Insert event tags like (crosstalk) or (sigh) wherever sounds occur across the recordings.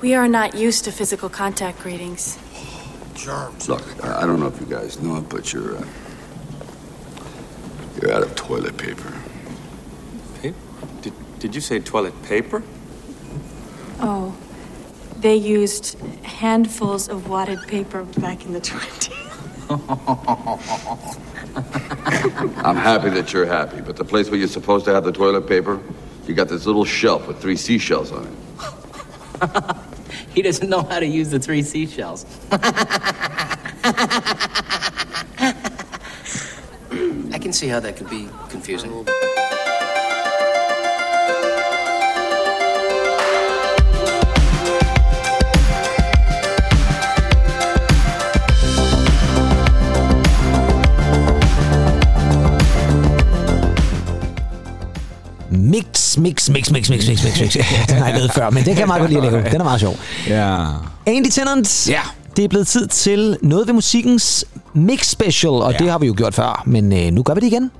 We are not used to physical contact greetings. Germs. Look, I I don't know if you guys know it, but you're uh, you're out of toilet paper. Paper? Did, did you say toilet paper? Oh, they used handfuls of wadded paper back in the (laughs) 20s. (laughs) I'm happy that you're happy, but the place where you're supposed to have the toilet paper, you got this little shelf with three seashells on it. (laughs) (laughs) He doesn't know how to use the three seashells. (laughs) I can see how that could be confusing. Mix, mix, mix, mix, mix, mix, mix, mix. Den har jeg lavet før, men det kan jeg meget godt lide at lave. Den er meget sjov. Ja. Andy Tennant. Ja. Det er blevet tid til noget ved musikkens mix special, og ja. det har vi jo gjort før, men øh, nu gør vi det igen.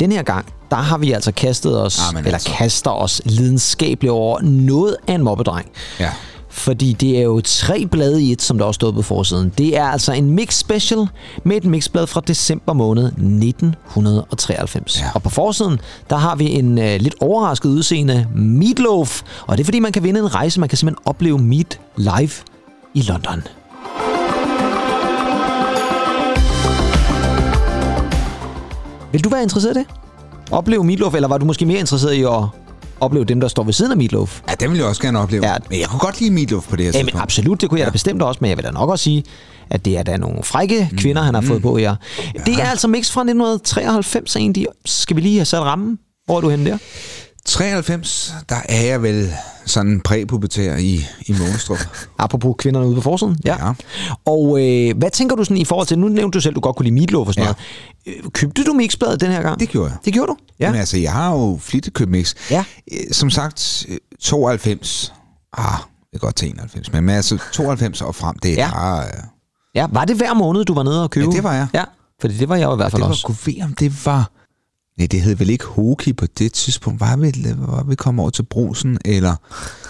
Den her gang, der har vi altså kastet os, Amen, eller altså. kaster os lidenskabeligt over noget af en mobbedreng. Ja. Fordi det er jo tre blade i et, som der også stod på forsiden. Det er altså en mix special med et mixblad fra december måned 1993. Ja. Og på forsiden, der har vi en øh, lidt overrasket udseende Meatloaf. Og det er fordi, man kan vinde en rejse. Man kan simpelthen opleve Meat live i London. Vil du være interesseret i det? Opleve Meatloaf, eller var du måske mere interesseret i at opleve dem, der står ved siden af Meatloaf? Ja, den vil jeg også gerne opleve. Ja. Ja. Men jeg kunne godt lide Meatloaf på det her Jamen, tidspunkt. absolut, det kunne jeg ja. da bestemt også, men jeg vil da nok også sige, at det er da nogle frække kvinder, han har fået på her. Ja. Det er altså mix fra 1993 egentlig. Skal vi lige have sat rammen? Hvor er du henne der? 93, der er jeg vel sådan præpubertær i, i Månestrup. (laughs) Apropos kvinderne ude på forsiden. Ja. Ja. Og øh, hvad tænker du sådan i forhold til, nu nævnte du selv, at du godt kunne lide Meatloaf og sådan Ja. noget. Øh, Købte du mixbladet den her gang? Det gjorde jeg. Det gjorde du? Ja. Men altså, jeg har jo flittigt købt mix. Ja. Øh, Som sagt, øh, 92. Ah, det er godt til 91. Men altså, 92 og frem, det er Ja. bare... øh, Ja, var det hver måned, du var nede og købe? Ja, det var jeg. Ja, fordi det var jeg jo i hvert fald det var, også. kunne ved, om det var... Nej, det hed vel ikke Hoki på det tidspunkt. Var vi, var vi kommet over til brusen, eller...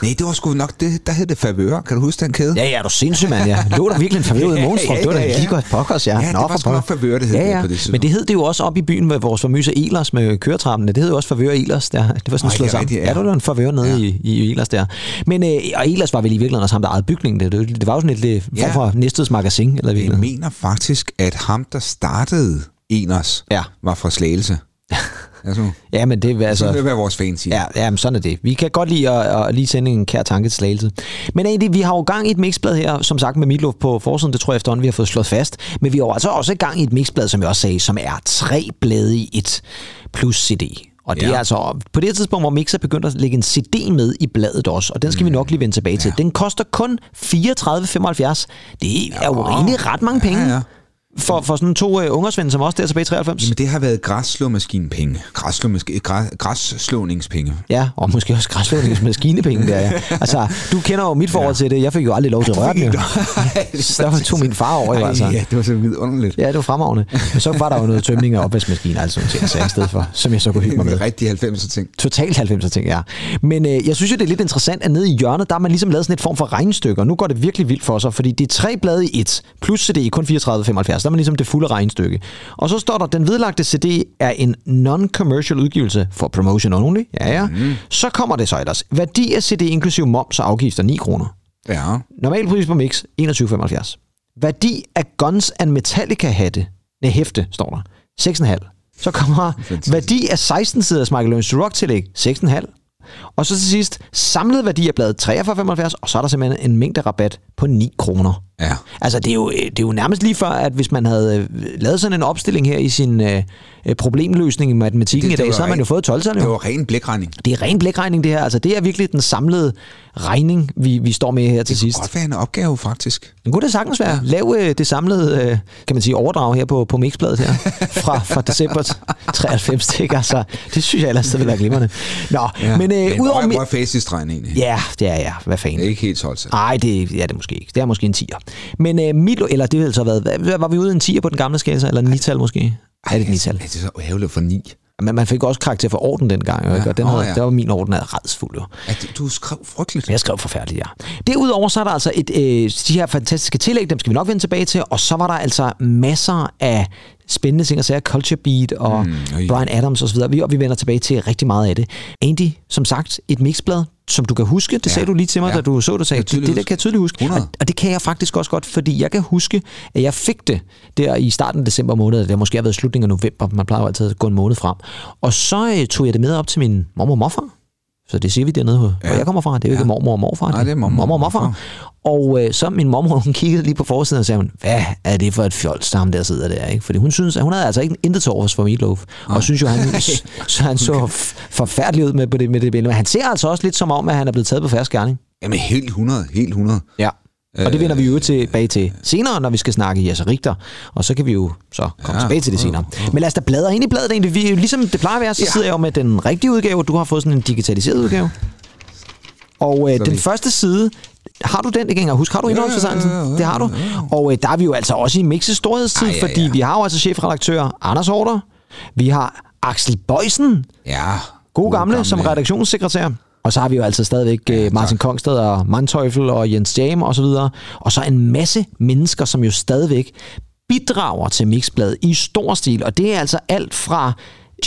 Nej, det var sgu nok det, der hed det Favør. Kan du huske den kæde? Ja, ja, er du sindssyg, mand. Jeg lå der virkelig en favør ude i (laughs) Månstrup. Det var da Ja, ja, ja. lige godt pokkers, ja. Ja, det Nå, var for sgu nok favør, det hed ja, det ja. på det tidspunkt. Men det hed det jo også op i byen med vores famøse Elers med køretrappene. Det hed jo også favør Elers der. Det var sådan det er slået sammen. rigtigt, ja. ja. ja, der var en favør nede ja. Ja. i, i Elers der. Men øh, og Elers var vel i virkeligheden også ham, der ejede bygningen. Det, det, det var jo sådan lidt form Ja. for Næsteds magasin, eller Jeg mener faktisk, at ham, der startede Eners, Ja. var fra Slagelse. Altså, Ja, men det er så altså... vil det være vores fans siger. Ja, ja men sådan er det. Vi kan godt lide at, at lige sende en kær tanke til slagelse. Men egentlig, vi har jo gang i et mixblad her, som sagt med Meatloaf på forsiden, det tror jeg efterhånden, vi har fået slået fast. Men vi har jo altså også gang i et mixblad, som jeg også sagde, som er tre blade i et plus CD. Og det ja. Ja. er altså på det tidspunkt, hvor Mix er begyndt at lægge en CD med i bladet også, og den skal mm. vi nok lige vende tilbage til. Den koster kun 34,75. Det er jo egentlig ret mange penge. Ja, ja. For, for sådan to uh, ungersvende, som også der tilbage i 93. Jamen, det har været græsslåmaskinepenge. Græsslåmask- græs, græsslåningspenge. Ja, og måske også græsslåningsmaskinepenge der, (laughs) ja. Altså, du kender jo mit forhold ja. til det. Jeg fik jo aldrig lov til at røre den, jo. (laughs) Så der tog min far over, jo, altså. Ja, det var så vidunderligt. Ja, det var fremragende. Men så var der jo noget tømning og opvaskemaskine og alt sådan noget ting, i stedet for, som jeg så kunne hygge mig med. Med rigtig 90'er ting. Totalt 90'er ting, ja. Men øh, jeg synes jo, det er lidt interessant, at nede i hjørnet, der har man ligesom lavet sådan et form for regnstykke, og nu går det virkelig vildt for sig, fordi det er tre blade i et, plus CD kun 34,75. Der er man ligesom det fulde regnstykke. Og så står der, den vedlagte CD er en non-commercial udgivelse for promotion only. Ja, ja. Mm. Så kommer det så ellers. Værdi af CD inklusive moms og afgifter 9 kroner. Ja. Normal pris på Mix 21,75. Værdi af Guns and Metallica hatte, nej hæfte står der, 6,5. Så kommer værdi af 16 siders Michael Learns to Rock tillæg, 6,5. Og så til sidst, samlet værdi af bladet 43,75, og så er der simpelthen en mængde rabat på 9 kroner. Ja. Altså, det er, jo, det er jo nærmest lige før, at hvis man havde øh, lavet sådan en opstilling her i sin øh, øh, problemløsning i matematikken Det- i det dag, var så har man jo fået 12 Det var ren blækregning. Det er ren blækregning, det her. Altså, det er virkelig den samlede regning, vi, vi står med her til sidst. Godt være en opgave, faktisk. Men kunne det sagtens være. Lav øh, det samlede, øh, kan man sige, overdrag her på, på mixbladet her, (laughs) fra, fra december 93, ikke? Altså, det synes jeg ellers, det vil være glimrende. Nå, ja. men øh, Men udover... er facitstregen egentlig? Ja, det er jeg. Hvad fanden? Det er ikke helt solgt. Nej, det ja, det er måske ikke. Det er måske en 10'er. Men øh, Milo, eller det ville så været, hvad, var vi ude i en 10'er på den gamle skala, eller en 9-tal måske? Er det et 9-tal? Det er så ærgerligt for 9. Men man fik også karakter for orden dengang, jo, ikke? og den havde, ja. der var min orden af redsfuld. Jo. Ja, du, du skrev frygteligt. Jeg skrev forfærdeligt, ja. Derudover så er der altså et, øh, de her fantastiske tillæg, dem skal vi nok vende tilbage til, og så var der altså masser af spændende ting at sige, Culture Beat og mm, øj. Brian Adams osv., og vi vender tilbage til rigtig meget af det. Andy, som sagt, et mixblad, som du kan huske, det ja. sagde du lige til mig, Ja. da du så det, sagde, Det det, der kan jeg tydeligt huske. 100. Og, og det kan jeg faktisk også godt, fordi jeg kan huske, at jeg fik det der i starten af december måned, det har måske har været slutningen af november, man plejer jo altid at gå en måned frem. Og så øh, tog jeg det med op til min mormor og morfar, så det siger vi dernede, hvor Ja. jeg kommer fra. Det er jo ikke Ja. mormor og morfar. Nej, det er mormor og mormor og morfar. Og øh, så min mormor, hun kiggede lige på forsiden og sagde, hun, hvad er det for et fjols, der ham der sidder der? Ikke? Fordi hun synes, at hun havde altså ikke intet til overs for Meatloaf. Og synes jo, han, (laughs) så han så forfærdelig ud med, på det, med det billede. Men han ser altså også lidt som om, at han er blevet taget på færre gerning. Jamen helt 100, helt 100. Ja. Og det vender vi jo tilbage til senere, når vi skal snakke Jesse Richter. Og så kan vi jo så komme ja. Ja. tilbage til det senere. Men lad os da bladre ind i bladet egentlig. Vi, ligesom det plejer at være, så Ja. sidder jeg jo med den rigtige udgave. Du har fået sådan en digitaliseret udgave. Og øh, den første side, har du den, kan jeg engang huske. Har du indholdsfortegnelsen? ja, ja, Det har du. Og øh, der er vi jo altså også i Mixes storhedstid, ja, fordi ja. vi har jo altså chefredaktør Anders Horter. Vi har Axel Bøjsen, Ja. God gamle, gamle som redaktionssekretær. Og så har vi jo altså stadigvæk ja, Martin Kongstad og Manteuffel og Jens Jam og så videre. Og så en masse mennesker, som jo stadigvæk bidrager til Mixbladet i stor stil. Og det er altså alt fra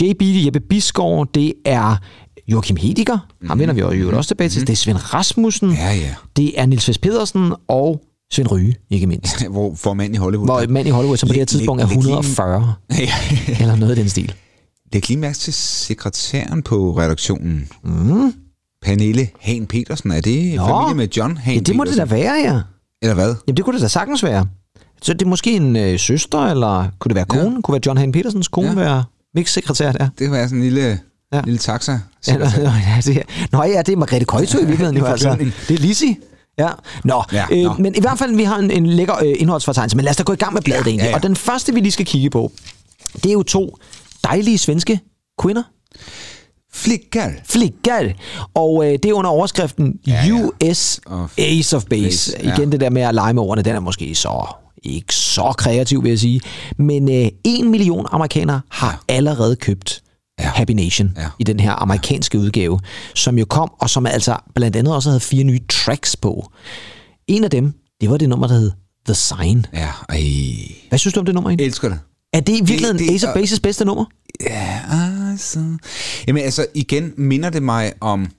JB, Jeppe Bisgaard, det er Joachim Hediger, mm. ham vender vi jo også tilbage til. Det er Svend Rasmussen, Ja, ja. det er Nils Vest Pedersen og Svend Ryge, ikke mindst. (laughs) Hvor for mand i Hollywood. Hvor mand i Hollywood, som på det her tidspunkt er læg- læg lige- 140, ja. eller noget i den stil. Læg lige mærke til sekretæren på redaktionen. Mm. Pernille Hahn Petersen. Er det Nå. familie med John Hahn Ja, det må det da Petersen? være, ja. Eller hvad? Jamen, det kunne det da sagtens være. Så det er måske en øh, søster, eller kunne det være kone? Ja. Kunne være John Hane Petersens kone ja. Ja. være mixsekretær der? Det kan være sådan en lille, Ja. ja. lille taxa. Ja, nå, ja, det er, nå ja, det er Margrethe Køjto i virkeligheden. (laughs) jo, altså. forklædning. Det er Lizzie. Ja, nå. Ja, øh, nå. Men i hvert fald, vi har en, en lækker øh, indholdsfortegnelse, men lad os da gå i gang med bladet Ja, egentlig. ja, ja. Og den første, vi lige skal kigge på, det er jo to dejlige svenske kvinder. Flikker. Flikker. Og øh, det er under overskriften Ja, ja. US Of Ace of Base. Base, ja. Igen det der med at lege med ordene, den er måske så ikke så kreativ, vil jeg sige. Men øh, en million amerikanere har allerede købt Ja. Happy Nation Ja. i den her amerikanske udgave, som jo kom, og som altså blandt andet også havde fire nye tracks på. En af dem, det var det nummer, der hed The Sign. Ja, ej. Hvad synes du om det nummer egentlig? Elsker det. Er det i virkeligheden det- Ace of Bases bedste nummer? Ja, altså. Jamen altså, igen minder det mig om,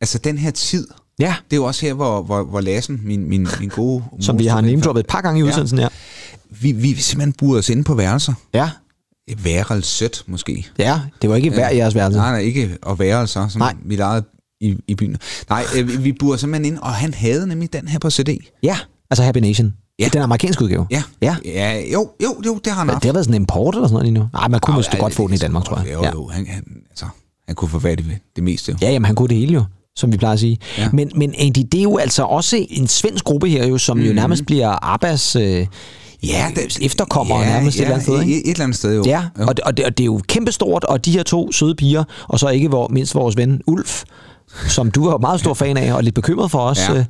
altså den her tid. Ja, Det er jo også her, hvor, hvor, hvor Lassen, min, min, min gode... (laughs) som vi har name et par gange i Ja. udsendelsen her. Vi, vi simpelthen burde os inde på værelser. Ja, Et værelsødt, måske. ja, det var ikke hver jeres værelse. Nej, nej, ikke og værelser, som Nej. mit eget i, i byen. Nej, øh, vi- vi burde simpelthen ind, og han havde nemlig den her på CD. Ja, altså Happy Nation. Ja. Ja. Den amerikanske udgave. Ja. Ja. ja jo, jo, jo, det har han haft. det har været sådan en import eller sådan noget lige nu. Nej, man kunne Au, vist ja, godt det- få den i det- Danmark, tror jeg. Jo, jo, han, han, altså, han kunne fat i det meste. Jo. Ja, jamen han kunne det hele jo, som vi plejer at sige. Ja. Ja. Men, men Andy, det er jo altså også en svensk gruppe her, jo, som mm. jo nærmest bliver Abbas øh, Ja, efterkommer nærmest et eller andet sted, ikke? Et, et eller andet sted, jo. Ja, jo. og det, og, det, og det er jo kæmpestort, og de her to søde piger, og så ikke hvor, mindst vores ven Ulf, som du var meget stor fan af, og lidt bekymret for os. Ja. øh,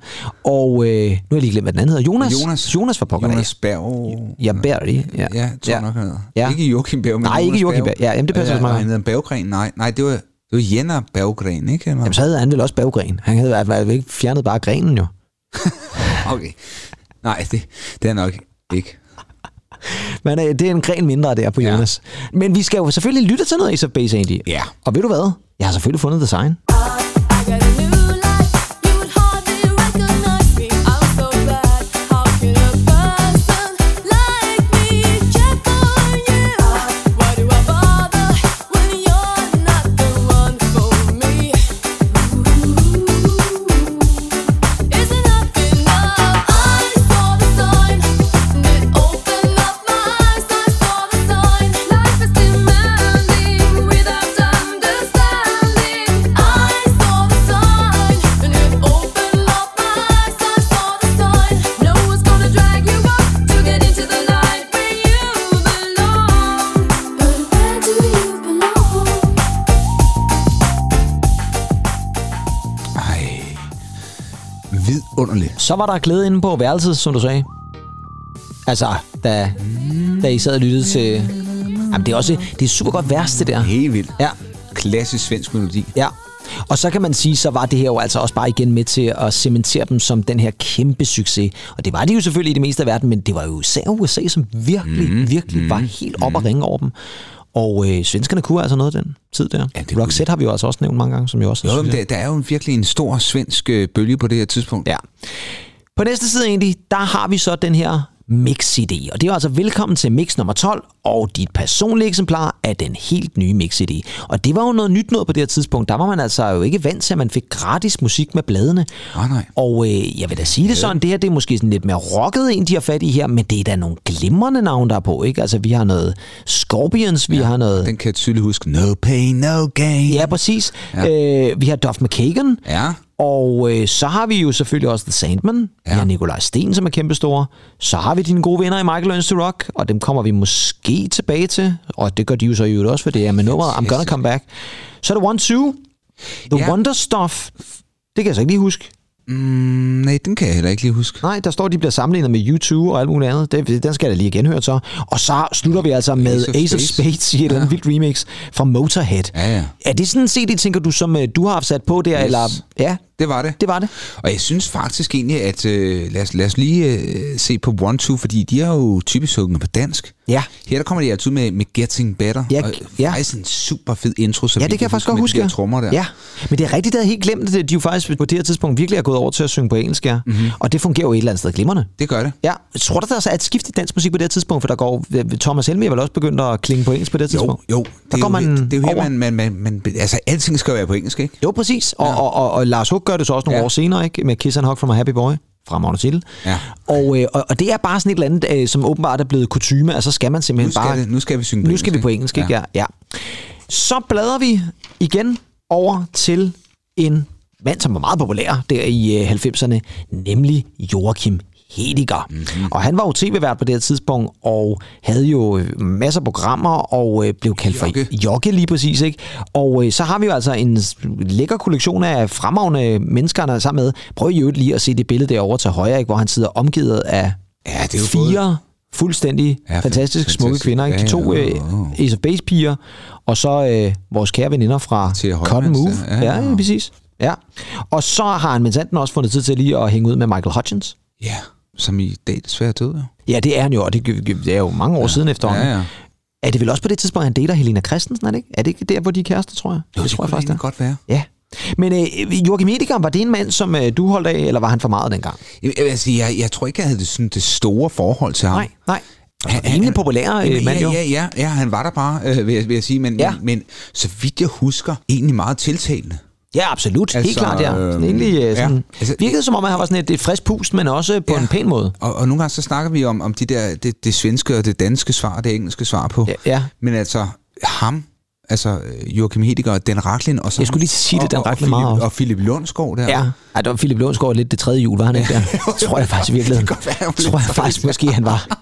Og øh, nu har jeg lige glemt, hvad den anden hedder. Jonas. Jonas. Jonas for pokker. Jonas Berg. Ja, Berg, ja. Ja, tror jeg nok, han hedder. Ja. Ikke Joachim Berg, men Nej, ikke Jonas Joachim Berg. Ja, jamen, det passer ja, meget. Han hedder Berggren. Nej, nej, det var, det var Jenner Berggren, ikke? Jamen, så havde han vel også baggren. Han havde fald ikke fjernet bare grenen jo. (laughs) Okay. Nej, det, det er nok ikke. Men øh, det er en gren mindre der på Ja. Jonas. Men vi skal jo selvfølgelig lytte til noget Ace of Base egentlig. Ja. Og ved du hvad? Jeg har selvfølgelig fundet The Sign. I got a new Vidunderligt. Så var der glæde inde på værelset, som du sagde. Altså, da, da I sad og lyttede til... Jamen, det er også det er super godt vers, det der. Helt vildt. Ja, Klassisk svensk melodi. ja. Og så kan man sige, så var det her jo altså også bare igen med til at cementere dem som den her kæmpe succes. Og det var de jo selvfølgelig i det meste af verden, men det var jo især USA, som virkelig, mm, virkelig mm, var helt op at ringe over dem. Og øh, svenskerne kunne altså noget den tid der. Ja, det Roxette har vi jo altså også nævnt mange gange, som jo også Jo, men der, der er jo virkelig en stor svensk øh, bølge på det her tidspunkt. Ja. På næste side egentlig, der har vi så den her Mix-CD. Og det er altså velkommen til Mix nummer 12 og dit personlige eksemplar af den helt nye Mix-CD. Og det var jo noget nyt noget på det her tidspunkt. Der var man altså jo ikke vant til, at man fik gratis musik med bladene. Nej, nej. Og øh, jeg vil da sige det sådan, det her det er måske sådan lidt mere rocket en, de har fat i her, men det er da nogle glimrende navne, der er på, ikke? Altså, vi har noget Scorpions, vi har noget... Den kan jeg tydeligt huske. No pain, no gain. Ja, præcis. Ja. Øh, vi har Duff McKagan, Ja. Og øh, så har vi jo selvfølgelig også The Sandman. Ja. Vi har Nikolaj Sten, som er kæmpestore. Så har vi dine gode venner i Michael Learns to Rock, og dem kommer vi måske tilbage til. Og det gør de jo så i øvrigt også, for det er med nummeret I'm Gonna Come Back. Så er der One Two, The Ja. Wonder Stuff. Det kan jeg så ikke lige huske. Mm, nej, den kan jeg heller ikke lige huske. Nej, der står, de bliver sammenlignet med U2 og alt muligt andet. Det, den skal jeg da lige genhøre så. Og så slutter vi altså med Ace of Ace of Spades. I et eller andet vildt remix fra Motorhead. Ja, ja. Er det sådan en CD, tænker du, som øh, du har sat på der? Yes. Eller? Ja, Det var det. det var det. Og jeg synes faktisk egentlig, at øh, lad, os, lad os lige øh, se på One Two, fordi de er jo typisk sunget på dansk. Ja. Her der kommer de ud med, med Getting Better. Ja, og ja. faktisk en super fed intro, så Ja, det kan jeg faktisk godt huske. Med de der trommer der. Ja, men det er rigtigt, det havde jeg helt glemt, at de jo faktisk på det her tidspunkt virkelig er gået over til at synge på engelsk, ja. Mm-hmm. Og det fungerer jo et eller andet sted glimrende. Det gør det. Ja, tror du, der så er et skift i dansk musik på det her tidspunkt, for der går, Thomas Helmi vel også begyndt at klinge på engelsk på det her Jo, tidspunkt? jo. Der det er går jo, man det er jo her, man, man, man, man, altså alting skal jo være på engelsk, ikke? Jo, præcis. Og, og, og, og Lars Hug gør det så også nogle Ja. år senere, ikke? Med Kiss and Hug from a Happy Boy. Fremragende titel. Ja. Og, øh, og, og det er bare sådan et eller andet, øh, som åbenbart er blevet kutume, altså skal man simpelthen Nu skal, bare... det, nu skal vi synge på nu engelsk. skal vi på engelsk, ikke? Ja. ja. Så bladrer vi igen over til en mand, som var meget populær der i øh, 90'erne, nemlig Joachim Hediger. Mm-hmm. Og han var jo tv-vært på det her tidspunkt, og havde jo øh, masser af programmer, og øh, blev kaldt Jokke. for Jokke lige præcis. Ikke? Og øh, så har vi jo altså en lækker kollektion af fremragende mennesker, han er sammen med. Prøv i øvrigt lige at se det billede derovre til højre, ikke? hvor han sidder omgivet af Ja, det er jo fire fuldstændig Ja, ja, fantastiske, fantastisk. smukke kvinder. Ikke? De Ja, to ja, øh, ja. Ace of Base piger, og så øh, vores kære veninder fra Cotton Move. Ja, Ja, ja, ja. ja, præcis. Ja. Og så har han med også fundet tid til lige at hænge ud med Michael Hutchins. Ja, som i dag desværre død, jo. Ja, det er han jo, og det, det er jo mange år ja. siden efterhånden. Ja, ja. Er det vel også på det tidspunkt, han dater Helena Christensen, er det ikke? Er det ikke der, hvor de er kærester, tror jeg? Jo, det, tror jeg faktisk, det det godt være. Ja. Men øh, Joachim Edegard, var det en mand, som øh, du holdt af, eller var han for meget dengang? Jeg, altså, jeg, jeg tror ikke, jeg havde det, sådan, det store forhold til ham. Nej, nej. Han- Han, rimelig han- populær øh, mand, jo. ja, ja, ja, ja, han var der bare, øh, vil, jeg, vil jeg sige, men, Ja. men, men så vidt jeg husker, egentlig meget tiltalende. Ja, absolut. Altså, Helt klart, ja. Sådan, øh, egentlig, øh, ja. sådan, Altså, virkede som om, at han var sådan et, et frisk pust, men også på Ja. en pæn måde. Og, og nogle gange så snakker vi om, om de der, det, det svenske og det danske svar, det engelske svar på. Ja, ja. Men altså, ham, altså Joachim Hediger og Dan Racklin, og så Jeg skulle lige sige det, og- Dan og Philip- meget. Og Philip Lundsgaard der. Ja, Ej, der var Philip Lundsgaard lidt det tredje jul, var han ikke der? (laughs) tror jeg faktisk i virkeligheden. Det være, tror jeg faktisk måske, han var. (laughs)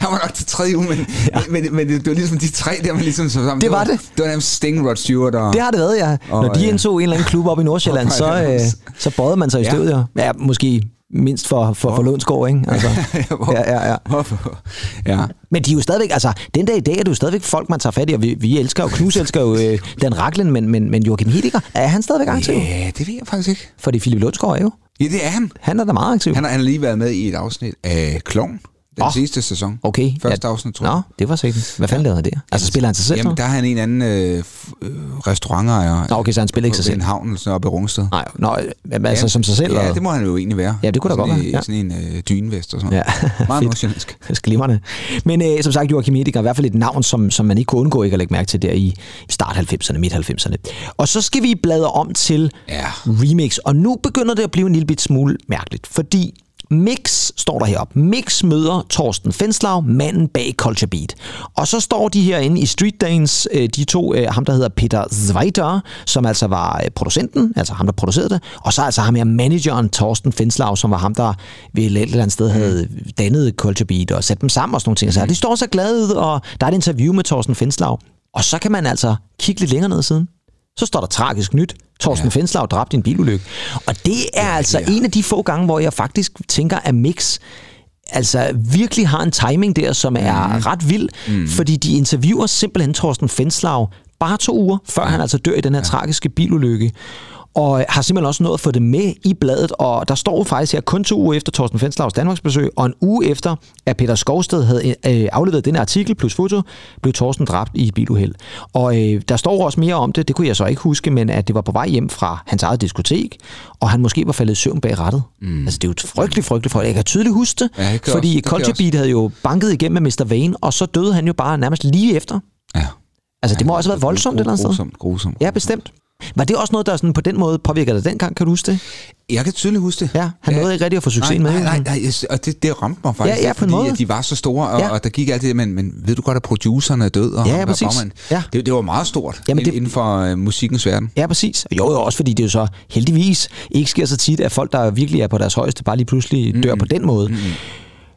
Han var nok til tredje uge, men, ja. men, men, det, det var ligesom de tre der, man ligesom så sammen. Det var det. Det var nærmest Sting, Rod Stewart og... Det har det været, ja. Og, Når de ja. indtog en eller anden klub op i Nordsjælland, (laughs) Og så, øh, så bøjede man sig i Ja. støvet, ja. Ja, måske mindst for, for, for Lundsgaard, ikke? (laughs) Altså, Hvor- ja, ja, ja. Hvorfor? Ja. Men de er jo stadigvæk, altså, den dag i dag er det jo stadigvæk folk, man tager fat i, og vi, vi elsker jo, Knus elsker jo øh, Dan Racklin, men, men, men Joachim Hediger, er han stadigvæk aktiv? ja, det ved jeg faktisk ikke. Fordi Philip Lundsgaard er jo. Ja, det er han. Han er da meget aktiv. Han har, han har lige været med i et afsnit af Klovn, den oh. sidste sæson. Okay. Første afsnit, tror jeg. Nå, det var sikkert. Hvad fanden lavede han der? Altså, spiller han sig selv? Jamen, så? der er han en anden øh, øh, restaurantejer. Nå, okay, så han spiller ikke sig selv. en havn eller sådan oppe i Rungsted. Nej, nå, men altså som sig selv? Ja, det må han jo egentlig være. Ja, det kunne da godt være, ja. Sådan en øh, dynevest og sådan noget. Ja, Meget (laughs) nordsjællandsk. (laughs) Glimrende. Men øh, som sagt, Joachim Ediger er i hvert fald et navn, som, som man ikke kunne undgå ikke at lægge mærke til der i start 90'erne, midt 90'erne. Og så skal vi bladre om til Ja. remix, og nu begynder det at blive en lille bit smule mærkeligt, fordi Mix står der heroppe. Mix møder Torsten Fenslav, manden bag Culture Beat. Og så står de herinde i Street Dance, øh, de to, øh, ham der hedder Peter Zweiter, som altså var øh, producenten, altså ham der producerede det, og så altså ham her manageren Torsten Fenslav, som var ham der ved et eller andet sted havde dannet Culture Beat og sat dem sammen og sådan nogle ting. Så de står så glade ud, og der er et interview med Torsten Fenslav. Og så kan man altså kigge lidt længere ned siden. Så står der tragisk nyt. Torsten ja. Fenslav dræbt i en bilulykke. Og det er ja, altså ja. en af de få gange, hvor jeg faktisk tænker, at Mix altså virkelig har en timing der, som er mm. ret vild, mm. fordi de interviewer simpelthen Torsten Fenslav bare to uger, før han altså dør i den her tragiske bilulykke. Og har simpelthen også nået at få det med i bladet, og der står faktisk her kun to uger efter Thorsten Fenslavs Danmarks besøg, og en uge efter, at Peter Skovsted havde øh, afleveret den artikel plus foto, blev Thorsten dræbt i et biluheld. Og øh, der står også mere om det, det kunne jeg så ikke huske, men at det var på vej hjem fra hans eget diskotek, og han måske var faldet i søvn bag rattet. Mm. Altså det er jo et frygteligt, frygteligt, frygteligt. Jeg kan tydeligt huske det, Ja, fordi det jeg Culture Beat havde jo banket igennem med Mr. Vane, og så døde han jo bare nærmest lige efter. Ja. Altså det må også have været voldsomt et eller andet sted. Grusomt, grusomt. Ja, bestemt. Var det også noget, der sådan på den måde påvirker dig dengang? Kan du huske det? Jeg kan tydeligt huske det. Ja, han nåede ikke rigtig at få succes nej, med nej, det. nej, nej, og det, det ramte mig faktisk, Ja, ja, fordi måde. at de var så store, og, Ja. og der gik alt det, men, men ved du godt, at produceren er død, og Ja, ja, præcis. bagmand? Ja. Det, det var meget stort Jamen, det- inden for uh, musikkens verden. Ja, præcis. Jo, jo, også fordi det jo så heldigvis ikke sker så tit, at folk, der virkelig er på deres højeste, bare lige pludselig dør på den måde.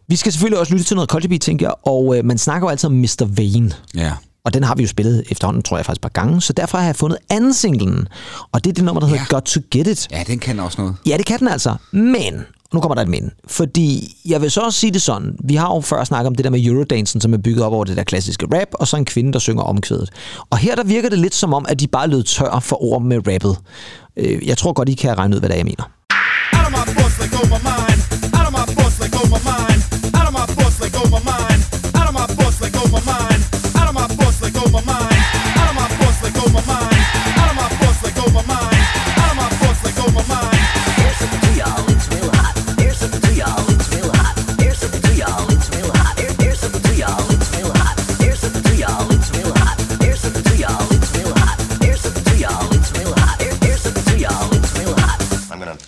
Vi skal selvfølgelig også lytte til noget Beat, tænker jeg, og øh, man snakker jo altid om Mr. Vane. Ja. Og den har vi jo spillet efterhånden, tror jeg faktisk, et par gange. Så derfor har jeg fundet anden singlen. Og det er det nummer, der hedder Ja. Got To Get It. ja, den kan også noget. Ja, det kan den altså. Men, nu kommer der et men. Fordi jeg vil så også sige det sådan. Vi har jo før snakket om det der med Eurodansen, som er bygget op over det der klassiske rap, og så en kvinde, der synger omkvædet. Og her der virker det lidt som om, at de bare lød tør for ord med rappet. Øh, Jeg tror godt, I kan regne ud, hvad det er, jeg mener. Out of my thoughts,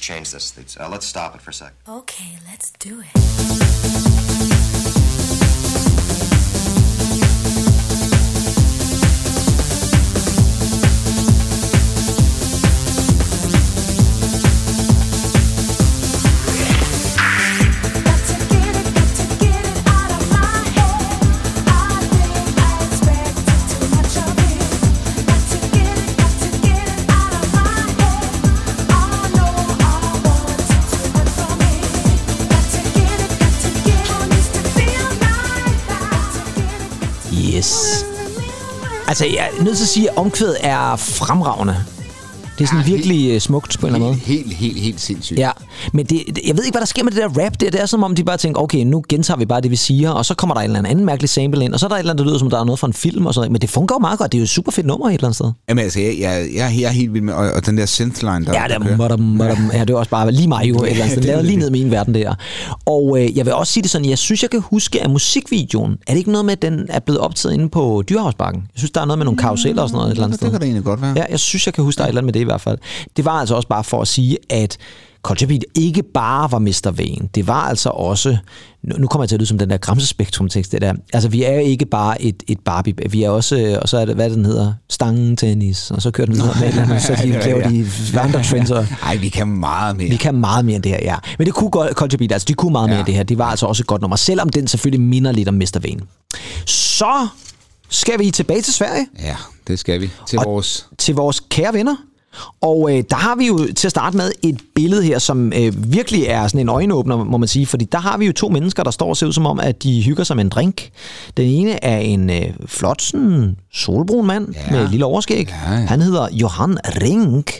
change this. Uh, let's stop it for a sec. Okay, let's do it. Yes. Altså, jeg er nødt til at sige, at omkvædet er fremragende. Det er sådan Ja, virkelig øh, smukt på en eller anden måde. Helt, helt, helt, helt sindssygt. Ja, men det, jeg ved ikke, hvad der sker med det der rap der. Det er som om, de bare tænker, okay, nu gentager vi bare det, vi siger, og så kommer der en eller anden mærkelig sample ind, og så er der et eller andet, der lyder som, om der er noget fra en film og sådan noget. Men det fungerer jo meget godt. Det er jo et super fedt nummer et eller andet sted. Jamen altså, jeg, jeg, jeg, jeg er helt vild med, og, og den der synthline, der, Ja, det der er, modum, modum. ja, det er også bare lige mig jo, et eller andet sted. det er Lavet (laughs) lige ned i min verden der. Og øh, jeg vil også sige det sådan, jeg synes, jeg kan huske, at musikvideoen, er det ikke noget med, at den er blevet optaget inde på Dyrehavsbakken? Jeg synes, der er noget med nogle karuseller og sådan noget et eller andet det, sted. det kan det egentlig godt være. Ja, jeg synes, jeg kan huske, der er et eller andet med det hvert fald. Det var altså også bare for at sige, at Beat ikke bare var Mr. Vane. Det var altså også... Nu kommer jeg til at lyde som den der gramsespektrum-tekst, det der. Altså, vi er ikke bare et, et Barbie. Vi er også... Og så er det, hvad den hedder? Stangentennis. Og så kører den videre med andet, (laughs) så de Ja, laver ja. de andre trends. Og, Ej, vi kan meget mere. vi kan meget mere end det her, ja. Men det kunne godt- Beat, altså de kunne meget mere Ja. end det her. Det var altså også et godt nummer, selvom den selvfølgelig minder lidt om Mr. Vane. Så skal vi tilbage til Sverige Ja, det skal vi. Til Og- vores... til vores kære venner. Og øh, der har vi jo til at starte med et billede her, som øh, virkelig er sådan en øjenåbner, må man sige. Fordi der har vi jo to mennesker, der står og ser ud som om, at de hygger sig med en drink. Den ene er en øh, flot, sådan, solbrun mand Ja. med et lille overskæg. Ja, ja. Han hedder Johan Rink.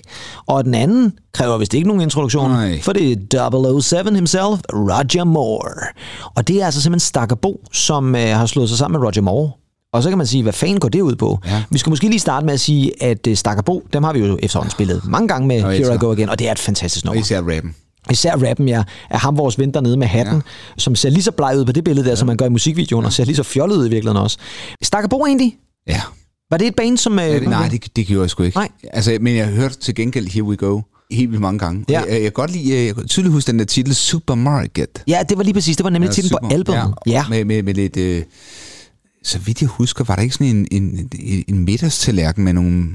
Og den anden kræver vist ikke nogen introduktion, Nej. for det er 007 himself, Roger Moore. Og det er altså simpelthen Stakkerbo, som øh, har slået sig sammen med Roger Moore. Og så kan man sige, hvad fanden går det ud på? Ja. Vi skal måske lige starte med at sige, at uh, Stakkerbo, dem har vi jo efterhånden spillet mange gange med Og Here I. Go Again, og det er et fantastisk Og nummer. især rappen. Især rappen, ja, er ham vores ven dernede med hatten, ja. som ser lige så bleg ud på det billede der, ja. som man gør i musikvideoen, og ser lige så fjollet ud i virkeligheden også. Stakkerbo egentlig? Ja. Var det et band, som... ja Øh, det, nej, det, det gjorde jeg sgu ikke. Nej. Altså, men jeg har hørt til gengæld Here We Go helt vildt mange gange. Ja. Jeg, jeg, kan godt lide, jeg kan tydeligt huske den der titel Supermarket. Ja, det var lige præcis, det var nemlig Ja, titlen på super. albumet. Ja. ja. Med, med, med lidt... Øh, så vidt jeg husker, var der ikke sådan en, en, en, en middagstallerken med nogle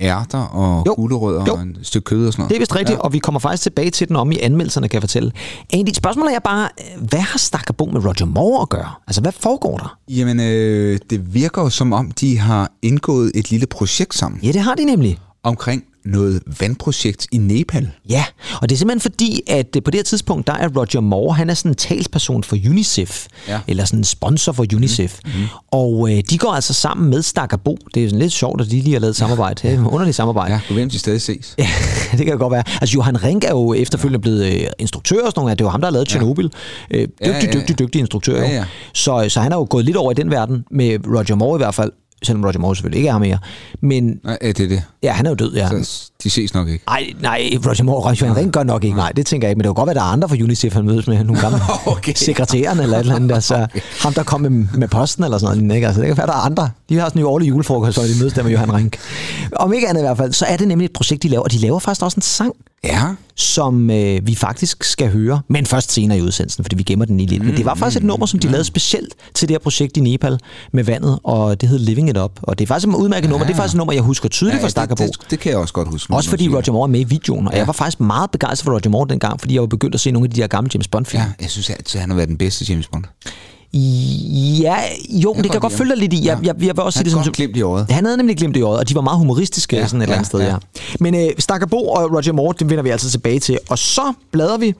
ærter og Jo. gulerødder Jo. og et stykke kød og sådan noget? Det er vist rigtigt, ja. og vi kommer faktisk tilbage til den om i anmeldelserne, kan jeg fortælle. Egentlig, spørgsmålet er bare, hvad har Stakkerbo med Roger Moore at gøre? Altså, hvad foregår der? Jamen, øh, det virker jo som om, de har indgået et lille projekt sammen Ja, det har de nemlig. omkring noget vandprojekt i Nepal. Ja, og det er simpelthen fordi, at øh, på det her tidspunkt, der er Roger Moore, han er sådan en talsperson for UNICEF, Ja. eller sådan en sponsor for UNICEF. Mm. Og øh, de går altså sammen med Stakkerbo. Det er sådan lidt sjovt, at de lige har lavet et samarbejde. Ja. Underligt samarbejde. Ja, hvem de stadig ses. (laughs) Ja, det kan godt være. Altså, Johan Rink er jo efterfølgende blevet øh, instruktør og sådan noget. Det var ham, der har lavet Chernobyl. Øh, dygtig, Ja, ja, ja. dygtig, dygtig instruktør. Ja, ja. Så, så han er jo gået lidt over i den verden, med Roger Moore i hvert fald. Selvom Roger Moore selvfølgelig ikke er mere. Men Nej, ja, det er det. ja, han er jo død, ja. Så de ses nok ikke. Nej, nej, Roger Moore og Johan Rink gør nok ikke. Nej, det tænker jeg ikke. Men det kan godt være, der er andre fra UNICEF, han mødes med. Nogle gamle (laughs) Okay. sekretæren eller et eller andet. Altså, ham, der kom med, med posten eller sådan noget. Ikke? Altså, det kan være, der er andre. De har sådan en årlig julefrokost, så de mødes der med Johan Rink. Om ikke andet i hvert fald, så er det nemlig et projekt, de laver. Og de laver faktisk også en sang, Ja, som øh, vi faktisk skal høre, men først senere i udsendelsen, fordi vi gemmer den lige lidt. Men det var faktisk et nummer, som de lavede specielt til det her projekt i Nepal med vandet, og det hed Living It Up. Og det er faktisk et udmærket nummer. Det er faktisk et nummer, jeg husker tydeligt ja fra det, Stakkerbo. det, det, kan jeg også godt huske. Nu, Også fordi du siger Roger Moore er med i videoen, og ja. jeg var faktisk meget begejstret for Roger Moore dengang, fordi jeg var begyndt at se nogle af de der gamle James Bond-film. det. Ja, jeg synes altid, han har været den bedste James Bond. Ja, jo, men det kan jeg godt følge dig lidt i. Jeg, Ja. jeg, jeg vil også sige Han det har som... glimt i øjet. Han havde nemlig glimt i øjet, og de var meget humoristiske ja, Ja, sådan et eller andet ja, sted, ja. ja. Men øh, Stakkerbo og Roger Moore, dem vender vi altså tilbage til. Og så bladrer vi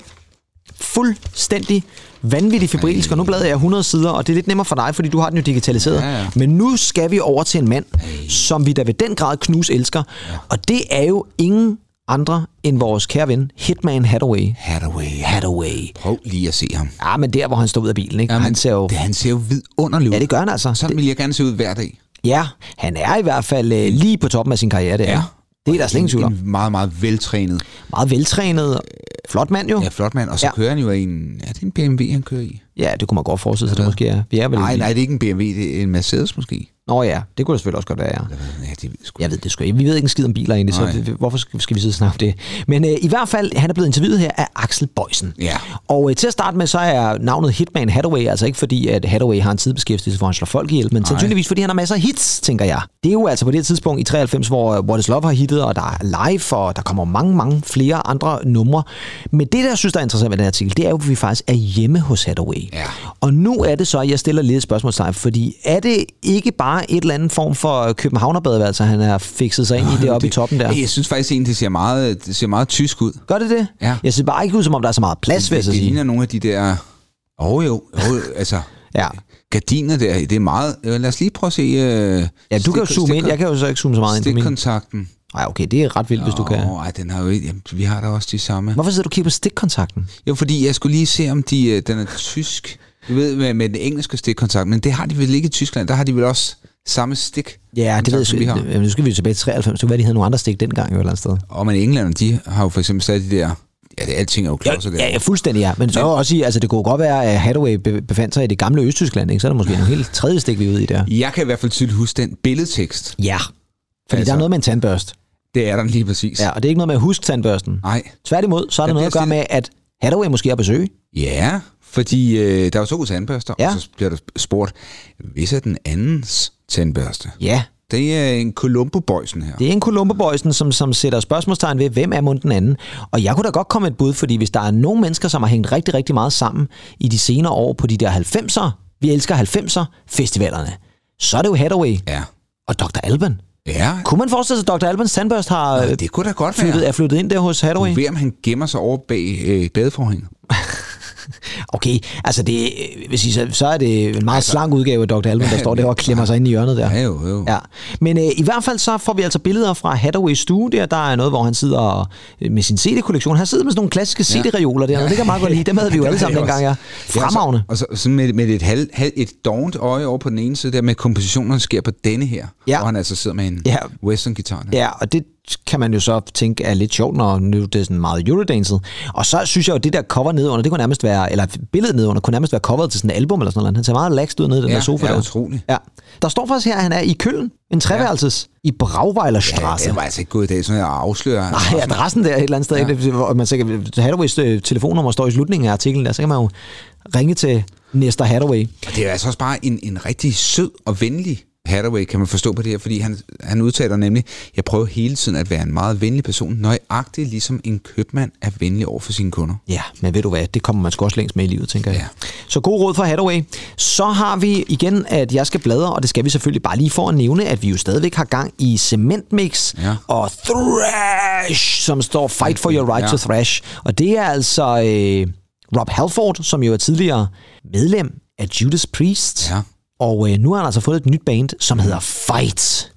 fuldstændig vanvittigt febrilsk, og nu bladrer jeg 100 sider, og det er lidt nemmere for dig, fordi du har den jo digitaliseret. Ja, ja. Men nu skal vi over til en mand, som vi da ved den grad knus elsker, og det er jo ingen andre end vores kære ven, Hitman Hathaway. Hathaway. Hathaway. Prøv lige at se ham. Ja, men der, hvor han står ud af bilen, ikke? Ja, men han ser jo... det, han ser jo vidunderlig ud. Ja, det gør han altså. Sådan vil jeg gerne se ud hver dag. Ja, han er i hvert fald øh, lige på toppen af sin karriere, det er. Ja. Det er der slet ingen tvivl om. En meget, meget veltrænet. Meget veltrænet, flot mand jo. Ja, flot mand. Og så Ja. ja. kører han jo i en... Er det en BMW, han kører i? Ja, det kunne man godt forestille sig, det måske er. Vi er vel Nej, nej, det er ikke en BMW, det er en Mercedes måske. Nå ja, det kunne det selvfølgelig også godt være, ja. Ja, det ved sgu. Jeg ved det sgu ikke. Vi ved ikke en skid om biler egentlig, så Nej. det- hvorfor skal vi sidde og snakke det? Men øh, i hvert fald, han er blevet interviewet her af Axel Bøjsen. Ja. Og øh, til at starte med, så er navnet Hitman Hathaway, altså ikke fordi, at Hathaway har en tidbeskæftigelse, hvor han slår folk ihjel, men sandsynligvis fordi han har masser af hits, tænker jeg. Det er jo altså på det tidspunkt i 93, hvor øh, What is Love har hittet, og der er live, og der kommer mange, mange flere andre numre. Men det, der jeg synes, der er interessant med den artikel, det er jo, at vi faktisk er hjemme hos Hathaway. Ja. Og nu er det så, at jeg stiller lidt spørgsmålstegn, fordi er det ikke bare et eller andet form for Københavnerbadeværelse, han har fikset sig ind i det oppe i toppen der? Jeg synes faktisk egentlig, det ser meget, det ser meget tysk ud. Gør det det? Ja. Jeg ser bare ikke ud, som om der er så meget plads, jeg det, så det sige. ligner nogle af de der... Åh oh, jo, oh, altså... Ja. Gardiner der, det er meget... Øh, Lad os lige prøve at se... Øh, Ja, du kan jo zoome ind. Jeg kan jo så ikke zoome så meget ind på min. Stikkontakten. Nej, okay, det er ret vildt, hvis du kan. Åh, ej, den har jo ikke... Jamen, vi har da også de samme. Hvorfor sidder du og kigger på stikkontakten? Jo, fordi jeg skulle lige se, om de, øh, den er tysk. Du ved, med, med den engelske stikkontakt, men det har de vel ikke i Tyskland. Der har de vel også samme stik. Ja, det ved jeg vi har. Jamen, nu skal vi tilbage til 93. Det kunne være, de havde nogle andre stik dengang jo et eller andet sted. Og men englænderne, de har jo for eksempel stadig de der... Ja, det, alting er jo Ja, klodser der. ja, ja, fuldstændig ja. Men så jeg også sige, altså det kunne godt være, at Hathaway be- befandt sig i det gamle Østtyskland, ikke? Så er der måske en helt tredje stik, vi er ude i der. Jeg kan i hvert fald tydeligt huske den billedtekst. Ja. Fordi Altså- der er noget med en tandbørst. Det er der lige præcis. Ja, og det er ikke noget med at huske tandbørsten. Nej. Tværtimod, så er der Der noget at gøre med, at Hathaway måske har besøg. Ja, fordi øh, der er jo to tandbørster, Ja. og så bliver der spurgt, hvis er den andens tandbørste? Ja, Det er en Columbo-bøjsen her. Det er en columbo som, som sætter spørgsmålstegn ved, hvem er mund den anden. Og jeg kunne da godt komme et bud, fordi hvis der er nogle mennesker, som har hængt rigtig, rigtig meget sammen i de senere år på de der 90'er, vi elsker 90'er festivalerne, så er det jo Hathaway Ja. og Dr. Alban. Ja, Kunne man forestille sig, at Dr. Albans tandbørst har øh, det kunne da godt flyttet, være. er flyttet ind der hos Hathaway? Ved om han gemmer sig over bag øh, badeforhænget. (laughs) (laughs) Okay, altså det, øh, hvis I, så, så er det en meget altså, slank udgave af Dr. Alban, der står der og klemmer sig ind i hjørnet der. Ja, jo, jo. Ja. Men øh, i hvert fald så får vi altså billeder fra Hathaway's stue der. Der er noget, hvor han sidder øh, med sin CD-kollektion. Han sidder med sådan nogle klassiske CD-reoler der. Det kan meget godt lide. Dem havde vi jo (laughs) alle sammen dengang, ja. Fremragende. Ja, så, og så sådan med, med et, halv, halv, et dovent øje over på den ene side, der med kompositionerne sker på denne her. Ja. Hvor han altså sidder med en Ja. western-guitar. der. Ja, og det kan man jo så tænke er lidt sjovt, når nu det er sådan meget Eurodanset. Og så synes jeg jo, at det der cover nedenunder, det kunne nærmest være, eller billedet nedenunder, kunne nærmest være coveret til sådan et album eller sådan noget. Han ser meget relaxed ud nede i den Ja, der sofa ja, der. utroligt. Ja. Der står faktisk her, at han er i Køln, en treværelses, ja. i Brauvejlerstrasse. Ja, det var altså ikke gået i dag, sådan at afsløre. Nej, adressen der et eller andet sted, ja. hvor man sikkert, Hathaways øh, telefonnummer står i slutningen af artiklen der, så kan man jo ringe til Nestor Hathaway. Og det er altså også bare en, en rigtig sød og venlig Hathaway, kan man forstå på det her, fordi han, han udtaler nemlig, jeg prøver hele tiden at være en meget venlig person, nøjagtigt ligesom en købmand er venlig over for sine kunder. Ja, men ved du hvad, det kommer man sgu også længst med i livet, tænker jeg. Ja. Så god råd fra Hathaway. Så har vi igen, at jeg skal bladre, og det skal vi selvfølgelig bare lige for at nævne, at vi jo stadigvæk har gang i Cementmix Ja. og Thrash, som står Fight for your right Ja. to Thrash. Og det er altså øh, Rob Halford, som jo er tidligere medlem af Judas Priest. Ja. Og øh, nu har han altså fået et nyt band, som hedder Fight.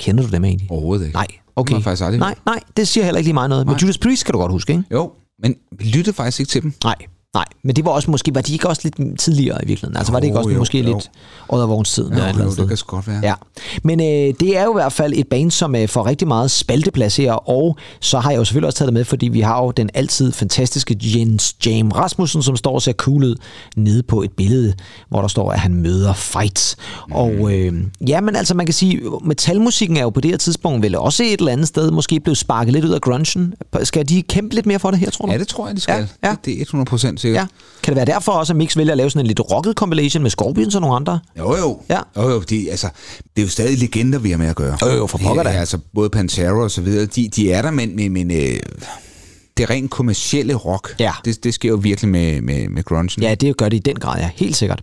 Kender du dem egentlig? Overhovedet ikke. Nej, okay. Det faktisk aldrig nej, nej, det siger heller ikke lige meget noget. Men Nej. Judas Priest kan du godt huske, ikke? Jo, men vi lyttede faktisk ikke til dem. Nej, nej. Men det var også måske, var de ikke også lidt tidligere i virkeligheden? Altså var det ikke Jo, også jo, måske jo. lidt Oddervognstiden? eller et eller jo, det kan sgu godt være. Ja, men øh, det er jo i hvert fald et band, som øh, får rigtig meget spalteplads her, og så har jeg jo selvfølgelig også taget det med, fordi vi har jo den altid fantastiske Jens Jam Rasmussen, som står og ser cool ud nede på et billede, hvor der står, at han møder fight. Mm. Og øh, ja, men altså man kan sige, metalmusikken er jo på det her tidspunkt vel også et eller andet sted måske blevet sparket lidt ud af grungen. Skal de kæmpe lidt mere for det her, tror du? Ja, det tror jeg, de skal. Ja, ja. Det, det er 100 procent sikkert. Ja. Kan det være derfor også, at Mix vælger at lave sådan en lidt rocket compilation med Scorpions og nogle andre? Jo, jo. Ja. Jo, jo de, altså, det er jo stadig legender, vi har med at gøre. Jo, jo, for pokker da. Ja, altså, både Pantera og så videre, de, de er der, men, men, men øh, det rent kommercielle rock, Ja. det, det sker jo virkelig med, med, med grungen. Ja, det gør det i den grad, ja. Helt sikkert.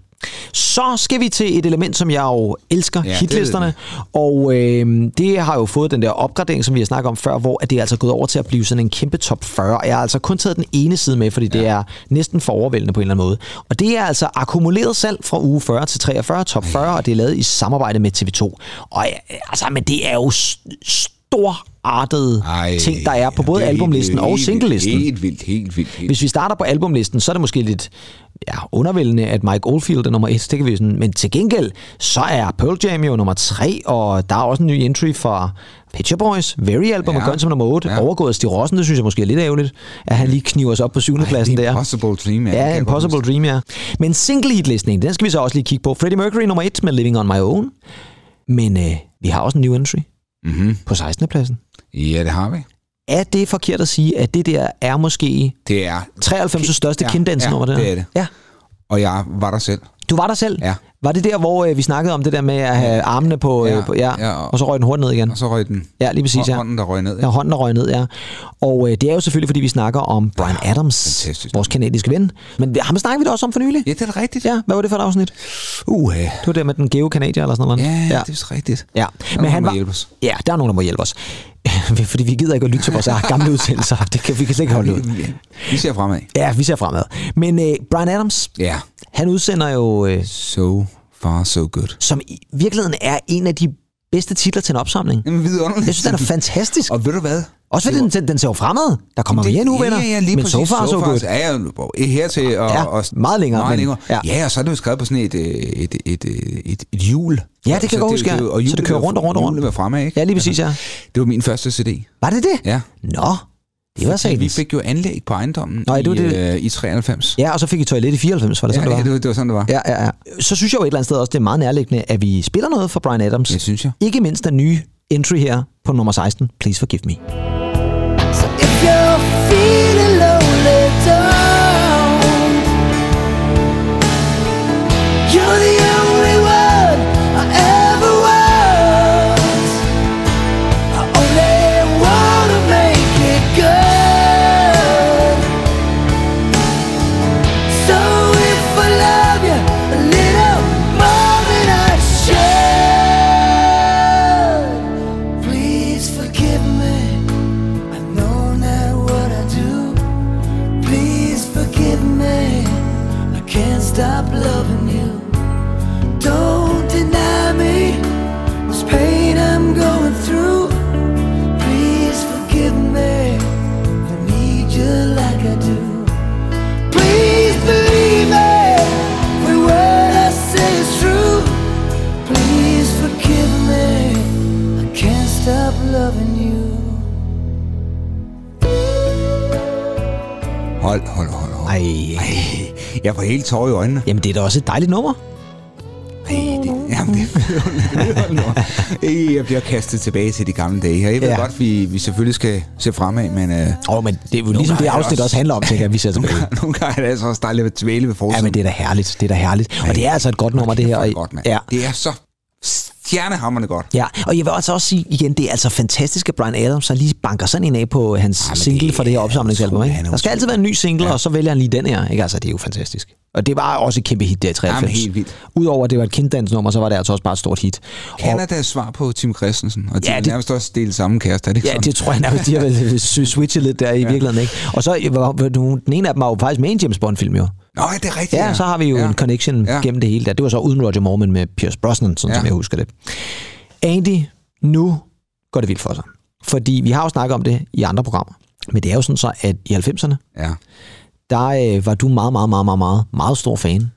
Så skal vi til et element, som jeg jo elsker, Ja, ja, det hitlisterne. ved Og øh, det har jo fået den der opgradering, som vi har snakket om før, hvor at det er altså gået over til at blive sådan en kæmpe top 40. Jeg har altså kun taget den ene side med, fordi ja. det er næsten for overvældende på en eller anden måde. Og det er altså akkumuleret salg fra uge 40 til 43, top 40, og det er lavet i samarbejde med TV2. Og øh, altså, men det er jo s- storartede Ej, ting, der er på både det albumlisten helt- og helt- singlelisten. Helt vildt, helt vildt. Helt. Hvis vi starter på albumlisten, så er det måske lidt ja, undervældende, at Mike Oldfield er nummer et. Det kan vi sådan. Men til gengæld, så er Pearl Jam jo nummer tre, og der er også en ny entry fra Picture Boys. Very album Ja. ja. Guns som nummer 8. Ja. Ja. Overgået Stig Rossen, det synes jeg måske er lidt ærgerligt, at han lige kniver sig op på syvende pladsen der. Impossible Dream, ja. Ja, Impossible. Dream, ja. Men single hit listningen, den skal vi så også lige kigge på. Freddie Mercury nummer 1 med Living on My Own. Men øh, vi har også en new entry Mhm. på 16. pladsen. Ja, det har vi. Er det forkert at sige, at det der er måske Det er, 93. største Ja, kinddansnummer? ja, der? det er det. Ja. og jeg var der selv. Du var der selv? Ja. Var det der, hvor øh, vi snakkede om det der med at have armene på... Ja, øh, på ja, ja, og så røg den hurtigt ned igen? Og så røg den Ja, lige præcis, ja. hånden, der røg ned. Ja, hånden der røg ned, ja. Og øh, det er jo selvfølgelig, fordi vi snakker om Brian Adams, fantastisk. vores kanadiske ven. Men det- ham snakker vi da også om for nylig. Ja, det er rigtigt. Ja, hvad var det for et afsnit? Uh, Det var der med den geo kanadier eller sådan noget. ja, ja, ja. det er rigtigt. Ja, men han var... Ja, der er nogen, der må hjælpe os. (laughs) Fordi vi gider ikke at lytte til vores (laughs) gamle udsendelser. Det kan, vi kan slet ikke holde ud. Vi, ser fremad. Ja, vi ser fremad. Men øh, Brian Adams, Ja. han udsender jo, øh, So far, so good. som i virkeligheden er en af de bedste titler til en opsamling. Jamen, vidunderligt. Jeg synes, den er fantastisk. Og ved du hvad? Også fordi den, den ser jo fremad. Der kommer mere nu, venner. Ja, ja, lige Men præcis. so far, so good. Ja, ja, hertil og, Ja, og meget længere, Meget men- længere. ja. Ja. og så er det jo skrevet på sådan et, øh, et, et, et, et, et hjul. Ja, det kan jeg godt huske, og Så det kører rundt og rundt og rundt. Hjulet var fremad, ikke? Ja, lige præcis, ja. Det var min første CD. Var det det? Ja. Nå, det var Fordi vi fik jo anlæg på ejendommen Nå, i, det det. Øh, i 93. Ja, og så fik I toilet i 94, var det ja, sådan, ja, det det, var? var, det var sådan, det var. Ja, ja, ja. Så synes jeg jo et eller andet sted også, det er meget nærliggende, at vi spiller noget for Brian Adams. Det synes jeg. Ikke mindst den nye entry her på nummer 16, Please Forgive Me. Loving you. Hold, hold, hold, hold. Ej, Jeg får helt tårer i øjnene. jamen det er da også et dejligt nummer. Ej, det, jamen, det er. Ej, Jeg bliver kastet tilbage til de gamle dage. Og jeg ved Ja. godt, vi, vi selvfølgelig skal se fremad, men øh, Åh, oh, men det er jo ligesom det afsnit også- også handler om, tænker jeg, vi ser (laughs) nogle, tilbage. gange, nogle gange er det altså også dejligt at dvæle ved forsiden. Ja, men det er da herligt. Det er da herligt. Og det er altså et godt nummer, det her. Det er godt, mand. Ja. Det er så stjernehammerende godt. Ja, og jeg vil også også sige igen, det er altså fantastisk, at Brian Adams så lige banker sådan en af på hans men single det for det her er opsamlingsalbum. Ikke? er Der skal altid være en ny single, ja. og så vælger han lige den her. Ikke? Altså, det er jo fantastisk. Og det var også et kæmpe hit der i 93. Jamen, helt vildt. Udover at det var et kinddansnummer, så var det altså også bare et stort hit. Og, Canadas svar på Tim Christensen, og de Ja, ja, det- nærmest også delt samme kæreste, er det ikke ja, sådan? det tror jeg nærmest, de har vel (laughs) switchet lidt der i ja. virkeligheden. Ikke? Og så var, den ene af dem var jo faktisk med en James Bond-film, jo. Nå, ja, det er rigtigt. Ja, så har vi jo ja. en connection ja. Ja. gennem det hele der. Det var så uden Roger Moore, men med Pierce Brosnan, sådan ja. Ja. som jeg husker det. Andy, nu går det vildt for sig. Fordi vi har jo snakket om det i andre programmer. Men det er jo sådan så, at i 90'erne, Ja. der øh, var du meget, meget, meget, meget, meget, meget stor fan.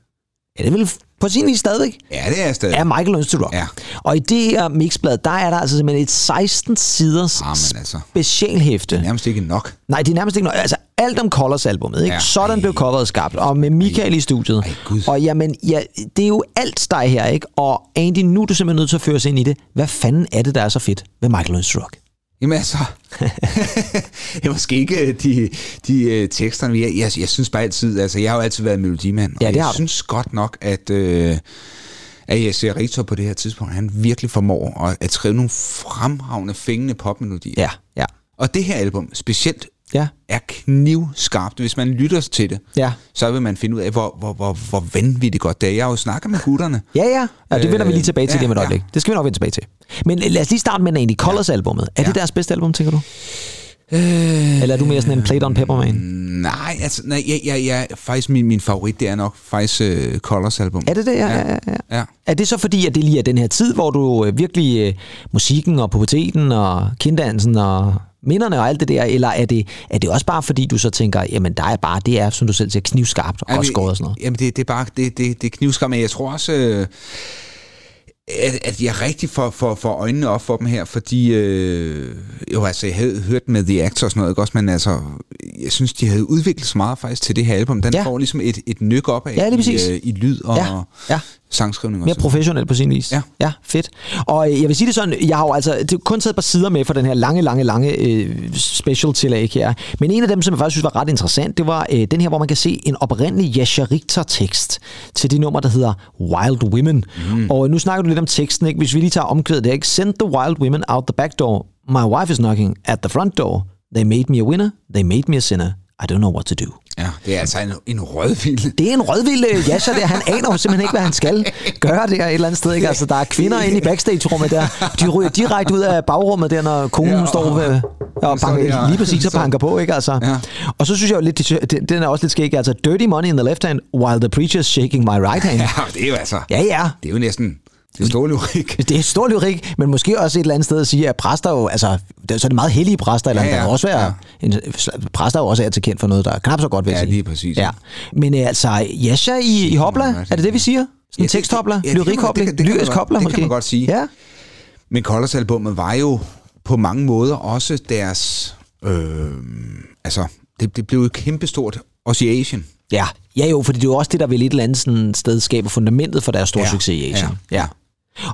Er det vel på sin vis stadigvæk? ja, det er stadig. Af Michael Learns to Rock. Ja. Og i det her mixblad, der er der altså simpelthen et 16 siders Ah, men altså. specialhæfte. Nærmest ikke nok. Nej, det er nærmest ikke noget. Altså, alt om Colors albumet, ikke? Ja. Ja. Sådan Ej. blev coveret skabt, og med Michael i studiet. Ej, Gud. og jamen, ja, det er jo alt steg her, ikke? Og Andy, nu er du simpelthen nødt til at føre os ind i det. Hvad fanden er det, der er så fedt ved Michael Learns to Rock? Jamen altså, (laughs) det er måske ikke øh, de, de uh, teksterne, jeg, jeg, jeg synes bare altid, altså jeg har jo altid været melodimand, Ja, og det jeg har du. synes godt nok, at, uh, at jeg ser Richter på det her tidspunkt, han virkelig formår at, at skrive nogle fremragende, fængende popmelodier. Ja, ja, Og det her album, specielt, ja, er knivskarpt. Hvis man lytter til det, ja. så vil man finde ud af, hvor, hvor, hvor, hvor vanvittigt godt det er. Jeg har jo snakket med gutterne. Ja, ja. ja det vender vi lige tilbage til Øh, lige om et ja, øjeblik. ja. Det skal vi nok vende tilbage til. Men lad os lige starte med Andy Colors albumet. Er Ja. det deres bedste album, tænker du? Øh, Eller er du mere sådan en Played on Pepper man? Nej, altså, nej, jeg, jeg, jeg, faktisk min, min favorit, det er nok faktisk uh, Colors album. Er det det? Ja, ja, ja. ja. Ja. Er det så fordi, at det lige er den her tid, hvor du øh, virkelig øh, musikken og puberteten og kinddansen og minderne og alt det der, eller er det, er det også bare fordi, du så tænker, jamen der er bare, det er, som du selv siger, knivskarpt og Jamen, skåret og sådan noget? Jamen, det, det er bare, det, det, det er knivskam, men jeg tror også, øh, at, at jeg rigtig får, får, får øjnene op for dem her, fordi, øh, jo altså, jeg havde hørt med The Actor og sådan noget, ikke også, men altså, jeg synes, de havde udviklet så meget faktisk til det her album. Den Ja. får ligesom et, et nyk op af Ja, i, øh, i lyd og Ja, ja. Sangskrivning. Mere professionelt på sin vis. Ja. ja fedt. Og øh, jeg vil sige det sådan, jeg har jo altså det er kun taget et par sider med for den her lange, lange, lange øh, special tillæg her. Men en af dem, som jeg faktisk synes var ret interessant, det var øh, den her, hvor man kan se en oprindelig Jascha Richter-tekst til det nummer, der hedder Wild Women. Mm. Og nu snakker du lidt om teksten, ikke? Hvis vi lige tager omkvædet der, ikke? Send the wild women out the back door. My wife is knocking at the front door. They made me a winner. They made me a sinner. I don't know what to do. Ja, det er altså en, en rødvild. Det er en rødvild øh, Jascha der. Han aner jo simpelthen ikke, hvad han skal gøre der et eller andet sted. Ikke? Altså, der er kvinder inde i backstage-rummet der. De ryger direkte ud af bagrummet der, når konen Ja, ja, står og- ved, og så banker, der- lige præcis og så- banker på. Ikke? Altså. Ja. Og så synes jeg jo lidt, det- den er også lidt skæg. Altså, dirty money in the left hand, while the preacher's shaking my right hand. Ja, det er jo altså, Ja, ja. det er jo næsten, det står jo ikke. Det er stor (laughs) lyrik, men måske også et eller andet sted at sige, at præster jo, altså, det er- så er det meget hellige præster, eller Ja, ja, der kan også være, Ja. en, præster er jo også er til kendt for noget, der er knap så godt, vil jeg Ja, sige. lige præcis, Ja. Men øh, altså, Jascha i, i hopla, er det det, vi siger? Sådan en Ja, teksthopla, ja, man lyrisk hopla det kan man godt sige. Ja. Men Colors albummet var jo på mange måder også deres... Øh, altså, det, det blev et kæmpestort Ocean. Ja. ja, jo, fordi det er jo også det, der vel et eller andet sådan sted skaber fundamentet for deres store Ja, succes i Asien. ja, ja.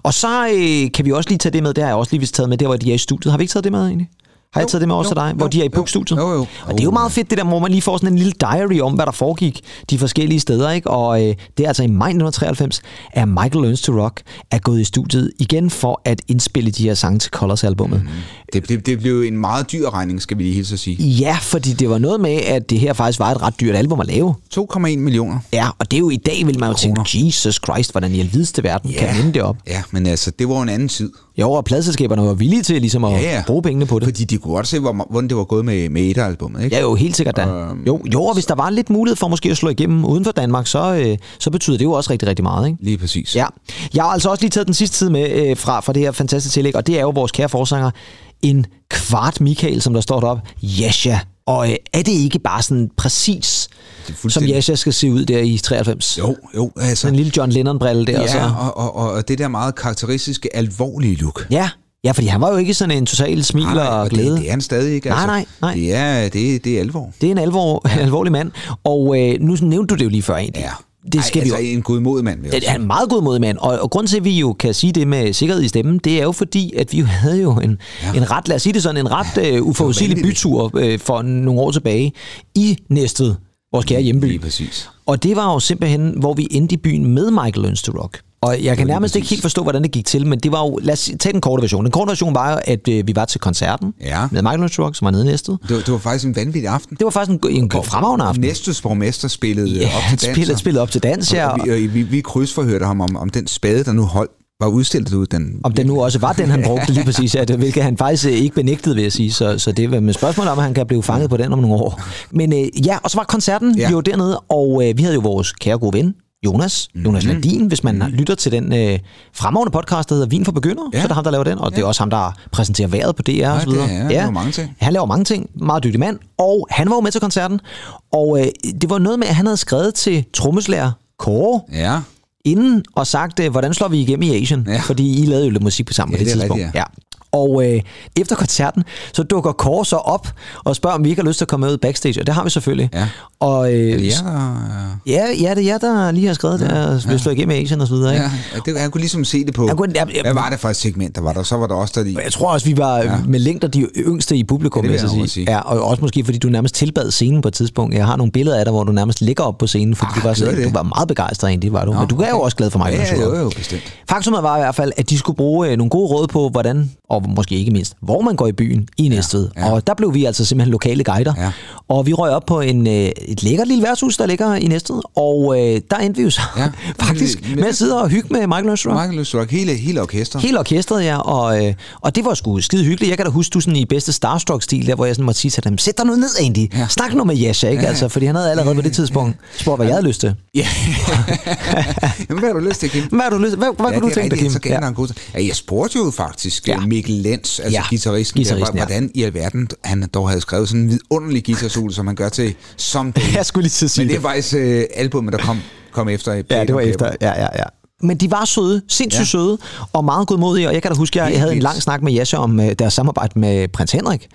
Og så øh, kan vi også lige tage det med, det har jeg også lige vist taget med, der hvor de er i studiet. Har vi ikke taget det med egentlig? Har jeg Jo, taget det med også jo, til dig, hvor jo, de er i jo, bookstudiet? jo, jo. Og det er jo meget fedt, det der, hvor man lige får sådan en lille diary om, hvad der foregik de forskellige steder, ikke? Og øh, det er altså i maj 1993, at Michael Learns to Rock er gået i studiet igen for at indspille de her sange til Colors-albummet. Mm. Det, det, det blev en meget dyr regning, skal vi lige hilse at sige. Ja, fordi det var noget med, at det her faktisk var et ret dyrt album at lave. 2,1 millioner. Ja, og det er jo i dag, vil man jo tænke, Jesus Christ, hvordan i alvideste verden yeah. kan vinde det op. Ja, men altså, det var jo en anden tid. Jo, og pladselskaberne var villige til ligesom at Ja, ja. bruge pengene på det. Fordi de kunne godt se, hvor, hvordan det var gået med, med et albummet, ikke? Ja, jo, helt sikkert da. Øhm, Jo, jo, og hvis der var lidt mulighed for måske at slå igennem uden for Danmark, så, øh, så betyder det jo også rigtig, rigtig meget, ikke? Lige præcis. Ja. Jeg har altså også lige taget den sidste tid med øh, fra, fra det her fantastiske tillæg, og det er jo vores kære forsanger, en kvart Michael, som der står deroppe, Jascha. Og øh, er det ikke bare sådan præcis, Er som fuldstændig- Jascha skal se ud der i 93? Jo, jo, altså... En lille John Lennon-brille der. og så. Ja, og, og, og, det der meget karakteristiske, alvorlige look. Ja, ja, fordi han var jo ikke sådan en total smil Nej, nej, og glæde. Det, det er han stadig ikke. Nej, Altså. nej, nej. Det er, det, det er alvor. Det er en alvor, ja. alvorlig mand. Og øh, nu nævnte du det jo lige før egentlig. Ja. Det skal Ej, vi jo. altså en godmodig mand. vil Det er en meget god mod mand, og, og grunden til, at vi jo kan sige det med sikkerhed i stemmen, det er jo fordi, at vi jo (laughs) havde jo en, ja. en ret, lad os sige det sådan, en ret øh, uforudsigelig vanvittigt. bytur øh, for nogle år tilbage i Næstved, vores kære hjemmeby. Lige præcis. Og det var jo simpelthen, hvor vi endte i byen med Michael Learns to Rock. Og jeg kan nærmest ikke helt forstå, hvordan det gik til, men det var jo, lad os tage den korte version. Den korte version var jo, at øh, vi var til koncerten Ja. med Michael Rock, som var nede i Næstved. Det var, det var faktisk en vanvittig aften. Det var faktisk en, en fremragende aften. Næstes borgmester spillede Ja, ja, op til (laughs) dans. spillede, spillede op til dans, ja. og, og vi, og vi, vi krydsforhørte ham om, om den spade, der nu holdt, var udstillet ud. Den, Om den nu også var den, han brugte lige præcis, ja, det, hvilket han faktisk øh, ikke benægtede, vil jeg sige. Så, så det var med spørgsmål om, at han kan blive fanget på den om nogle år. Men øh, ja, og så var koncerten ja. Ja. jo dernede, og øh, vi havde jo vores kære gode ven, Jonas, Mhm. Jonas Landin, hvis man lytter til den øh, fremragende podcast, der hedder Vin for Begyndere, ja. Ja. så er det ham, der laver den, og det er også ham, der præsenterer vejret på DR og så det videre. er- han laver mange ting. Han laver mange ting, meget dygtig mand, og han var jo med til koncerten, og øh, det var noget med, at han havde skrevet til trommeslager Kåre, Ja, inden og sagt, øh, hvordan slår vi igennem i Asien? Ja. Ja. Fordi I lavede jo lidt musik på sammen Ja, på det, det tidspunkt. rigtigt, ja. Og øh, efter koncerten, så dukker Kåre så op og spørger, om vi ikke har lyst til at komme med ud backstage, og det har vi selvfølgelig. Ja. Og, øh, er det jer, der... ja, ja, det er jer, der lige har skrevet ja, det, og vil slå igennem i Asien og så videre. Ikke? Ja, ja, det, han kunne ligesom se det på. Han kunne- ja, ja, Hvad var det for et segment, der var der? Så var der også der de... Jeg tror også, vi var ja. med længder de yngste i publikum, Ja, det vil jeg jeg sige. Ja, og også måske, fordi du nærmest tilbad scenen på et tidspunkt. Jeg har nogle billeder af dig, hvor du nærmest ligger op på scenen, fordi Ah, du, var, så, du var meget begejstret egentlig, var du. Nå, Men du er jo okay. også glad for mig. Ja, jo, jo, bestemt. Faktumet var i hvert fald, at de skulle bruge øh, nogle gode råd på, hvordan, og måske ikke mindst, hvor man går i byen i Næstved. Ja, ja. Og der blev vi altså simpelthen lokale guider. Ja. Og vi røg op på en, øh, et lækkert lille værtshus, der ligger i Næstved. Og øh, der endte vi jo så Ja. (laughs) faktisk med at sidde og hygge med Michael Lønstrup. Michael Løstrup, hele, hele orkestret. Hele orkestret, ja, og, øh, og det var sgu skide hyggeligt. Jeg kan da huske, du sådan i bedste Starstruck-stil, der hvor jeg sådan måtte sige til dem, sæt dig nu ned, Andy. Ja. Snak nu med Yasha, ikke? Ja. Altså, fordi han havde allerede på det tidspunkt spurgt, hvad jeg havde lyst til. Ja. (laughs) Jamen, hvad har du lyst til, Kim? Hvad har du lyst Hvad, hvad ja, kunne du tænke dig, Kim? Så gav ja. god. ja, jeg spurgte jo faktisk Ja. ja. Mikkel Lenz, altså Ja, ja. guitaristen, der, guitaristen, ja. hvordan i alverden han dog havde skrevet sådan en vidunderlig guitarsol, som han gør til Someday. (laughs) Jeg skulle lige til at sige Men det det. er faktisk øh, albumet, der kom, kom efter. i Ja, det var efter. Ja, ja, ja. Men de var søde, sindssygt ja. Søde, og meget godmodige. Og jeg kan da huske, at jeg, jeg havde en lang snak med Jascha om uh, deres samarbejde med prins Henrik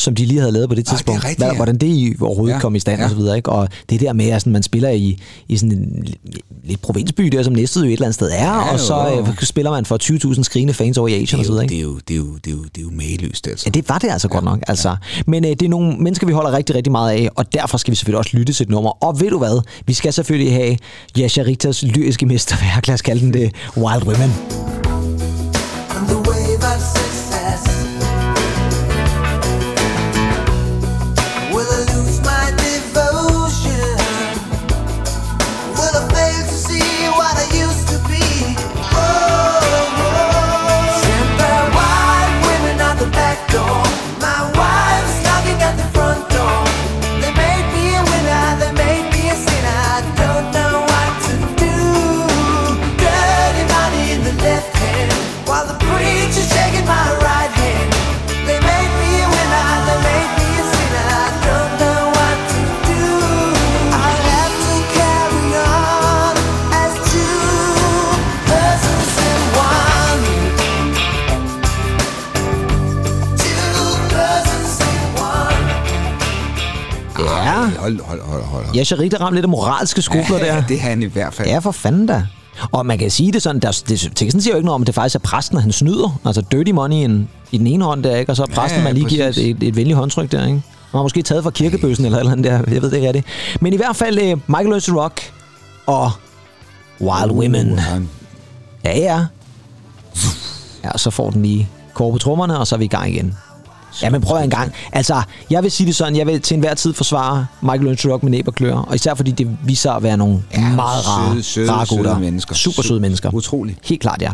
som de lige havde lavet på det Ah, det tidspunkt. rigtigt, ja. Hvordan det i- overhovedet ja. Ja, kom i stand ja. ja. og så videre. Ikke? Og det der med, at sådan, man spiller i, i sådan en li- lidt provinsby der, som Næstved jo et eller andet sted er, ja, og så jo. øh, spiller man for 20.000 skrigende fans over i Asien og så videre. Ikke? det, er jo, det, er jo, det, er jo, det er jo mageløst, altså. Ja, det var det altså ja, godt nok. Altså. Men øh, det er nogle mennesker, vi holder rigtig, rigtig meget af, og derfor skal vi selvfølgelig også lytte til et nummer. Og ved du hvad? Vi skal selvfølgelig have Yasha Richters lyriske mesterværk, lad os kalde den det, Wild Women. Hold. Yasha Richter ramte lidt af moralske skrubler der. Ja, det er han i hvert fald. Ja, for fanden da. Og man kan sige det sådan, der, det, teksten siger jo ikke noget om, at det faktisk er præsten, han snyder. Altså dirty money i, en, i den ene hånd der, ikke? Og så er præsten, ja, man lige giver et, præcis. et, et venligt håndtryk der, ikke? Man har måske taget fra kirkebøssen eller et eller andet der, jeg ved det ikke rigtigt. Men i hvert fald uh, Michael Lewis Rock og Wild Women. Uh, han- Ja, ja. Ja, og så får den lige kår på trommerne, og så er vi i gang igen. Ja, men prøv en gang. Altså, jeg vil sige det sådan, jeg vil til enhver tid forsvare Michael Lynch Rock med næb og klør, og især fordi det viser at være nogle ja, meget rare, søde, søde, rare gutter. søde mennesker. Super søde mennesker. utroligt. Helt klart, ja.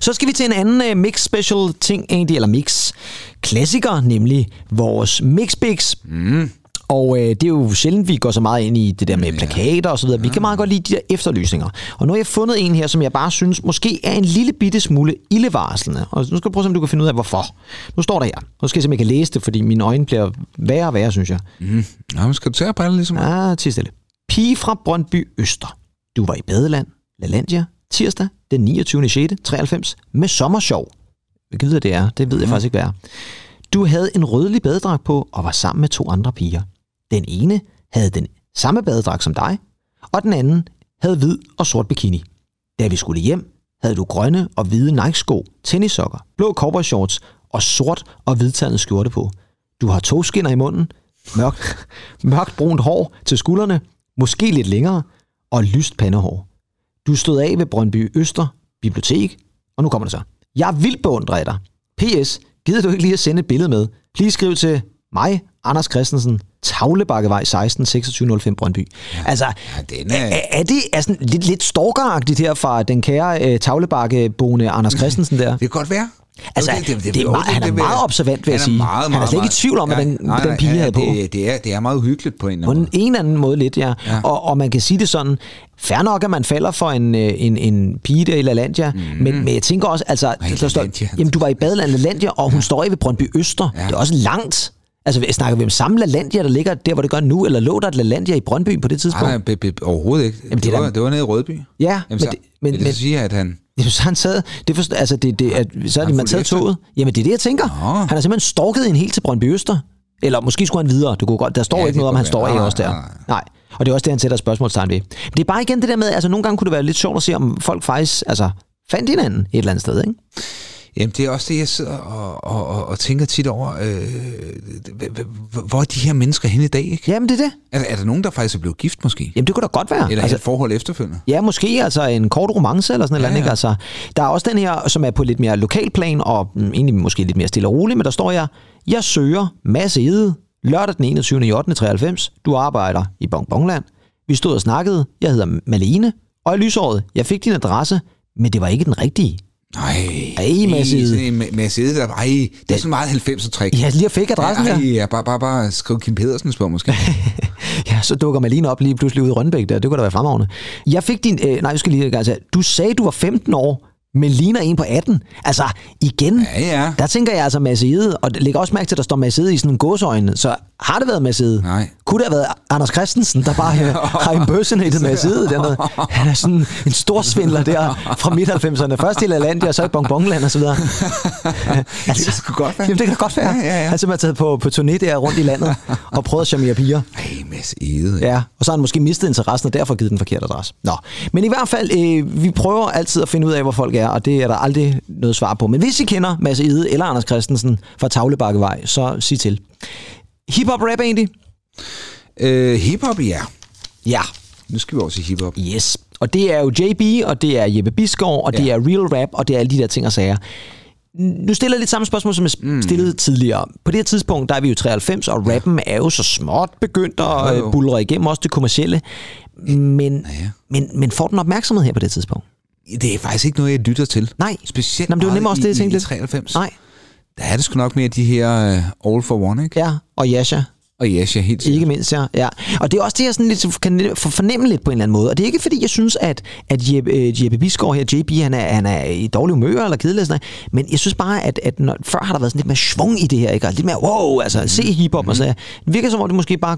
Så skal vi til en anden uh, mix special ting egentlig, eller mix klassiker, nemlig vores Mixbix. Mm. Og øh, det er jo sjældent, vi går så meget ind i det der med plakater og så videre. Vi kan meget godt lide de der efterlysninger. Og nu har jeg fundet en her, som jeg bare synes måske er en lille bitte smule ildevarslende. Og nu skal du prøve, om du kan finde ud af, hvorfor. Nu står der her. Nu skal jeg se, om jeg kan læse det, fordi mine øjne bliver værre og værre, synes jeg. Mm. Nå, men skal du tage på alle ligesom? Ah, tig stille. Pige fra Brøndby Øster. Du var i Badeland, LaLandia, tirsdag den 29. 6. 93 med sommersjov. Hvad gider det er? Det ved jeg faktisk ikke, hvad er. Du havde en rødlig badedragt på og var sammen med to andre piger. Den ene havde den samme badedragt som dig, og den anden havde hvid og sort bikini. Da vi skulle hjem, havde du grønne og hvide Nike-sko, tennissokker, blå cowboyshorts og sort og hvidtandet skjorte på. Du har togskinner i munden, mørkt, (laughs) mørkt brunt hår til skuldrene, måske lidt længere, og lyst pandehår. Du stod af ved Brøndby Øster bibliotek, og nu kommer det så. Jeg er vildt beundret dig. P.S. Gider du ikke lige at sende et billede med? Please skriv til mig, Anders Christensen, Tavlebakkevej 16 2605 Brøndby. Ja. Altså, Ja, den er... er, er det er sådan lidt, lidt stalkeragtigt her fra den kære øh, Tavlebakkeboende Anders Christensen der? (laughs) Det kan godt være. Altså, det er meget- han er meget observant, vil jeg sige. Meget, Han er meget, slet ikke i meget- tvivl om, hvad den- nej, den pige ja, havde på. Det, det, er, det er meget uhyggeligt på en eller På anden en, en eller anden måde lidt, ja. Ja. ja. Og, og man kan sige det sådan, fair nok, at man falder for en, øh, en, en pige der i LaLandia, mm. men, men jeg tænker også, altså, Ej, der står, jamen du var i badeland LaLandia, og hun står i ved Brøndby Øster. Ja. Det er også langt. Altså, snakker vi om samme LaLandia, der ligger der, hvor det gør nu, eller lå der et LaLandia i Brøndby på det tidspunkt? Nej, nej, overhovedet ikke. Jamen, det det, er var, det var nede i Rødby. Ja, Jamen, men så, det- men- vil det men- sige, at han... (laughs) Jamen, så han taget, det for, altså det, det, at, så Han man taget toget. Jamen, det er det, jeg tænker. Nå. Han har simpelthen stalket en helt til Brøndby Øster. Eller måske skulle han videre. Du kunne godt, der står Ja, det ikke noget om, han står af også der. nej, Nej. Og det er også det, han sætter spørgsmålstegn ved. Men det er bare igen det der med, altså nogle gange kunne det være lidt sjovt at se, om folk faktisk altså, fandt hinanden et eller andet sted, ikke? Jamen, det er også det, jeg sidder og, og, og, og tænker tit over. Øh, hvor er de her mennesker henne i dag, ikke? Jamen, det er det. Er, der- er der nogen, der faktisk er blevet gift, måske? Jamen, det kunne da godt være. Eller altså, et forhold efterfølgende? Ja, måske altså en kort romance eller sådan noget. Ja. Altså, der er også den her, som er på lidt mere lokalplan, og mm, egentlig måske lidt mere stille og roligt, men der står jeg, jeg søger Mads Ede, lørdag den 21. i 8. 93. Du arbejder i Bongbongland. Vi stod og snakkede. Jeg hedder Malene. Og i lysåret, jeg fik din adresse, men det var ikke den rigtige. Nej. Ej, Mads Ede. Sådan en. Ej, det er sådan meget 90'er trick. Jeg lige fik adressen Ej, der. ja, bare, bare, bare skriv Kim Pedersens på, måske. (laughs) Ja, så dukker Malene op lige pludselig ude i Rønbæk der. Det kunne da være fremragende. Jeg fik din... Øh, nej, vi skal lige... Altså, du sagde, du var 15 år, men ligner en på 18. Altså, igen, Ja, ja. der tænker jeg altså Mads Ede, og det lægger også mærke til, at der står Mads Ede i sådan en gåsøjne. Så har det været Mads Ede? Nej. Kunne det have været Anders Christensen, der bare øh, (laughs) har impersonated Mads Ede dernede? Han er sådan en stor svindler der fra midt-90'erne. Først i LaLandia, så i Bongbongland og så videre. altså, (laughs) Det skulle godt være. Jamen, det kan godt være. Ja, ja, ja. Han er simpelthen taget på, på turné der rundt i landet og prøvet at charmere piger. Ej, Mads Ede. Ja, og så har han måske mistet interessen, og derfor givet den forkerte adresse. Nå, men i hvert fald, øh, vi prøver altid at finde ud af, hvor folk er, og det er der aldrig noget svar på. Men hvis I kender Mads Ede eller Anders Christensen fra Tavlebakkevej, så sig til. Hip-hop rap egentlig? Øh, hiphop, ja. Ja. Nu skal vi over til hiphop. Yes. Og det er jo JB, og det er Jeppe Bisgaard, og ja. det er real rap, og det er alle de der ting og sager. Nu stiller jeg lidt samme spørgsmål, som jeg mm. stillede tidligere. På det her tidspunkt, der er vi jo 93, og rappen er jo så småt begyndt at Jo, jo. øh, bulre igennem også det kommercielle. Men, Ja. men, men får den opmærksomhed her på det tidspunkt? Det er faktisk ikke noget, jeg lytter til. Nej. Specielt Nå, men det var nemlig også det, jeg tænkte lidt. 93. Nej. Der er det sgu nok mere de her uh, All for One, ikke? Ja, og Yasha. Og Yasha, helt sikkert. Ikke mindst, ja. ja. Og det er også det, jeg sådan lidt kan for- fornemme lidt på en eller anden måde. Og det er ikke, fordi jeg synes, at, at Jeppe, øh, Jeppe Bisgaard her, JB, han er, han er i dårlig humør eller kedelig. Sådan noget. Men jeg synes bare, at, at når, før har der været sådan lidt mere svung i det her. Ikke? Og lidt mere, wow, altså se hiphop. Og så, det virker som om, det måske bare...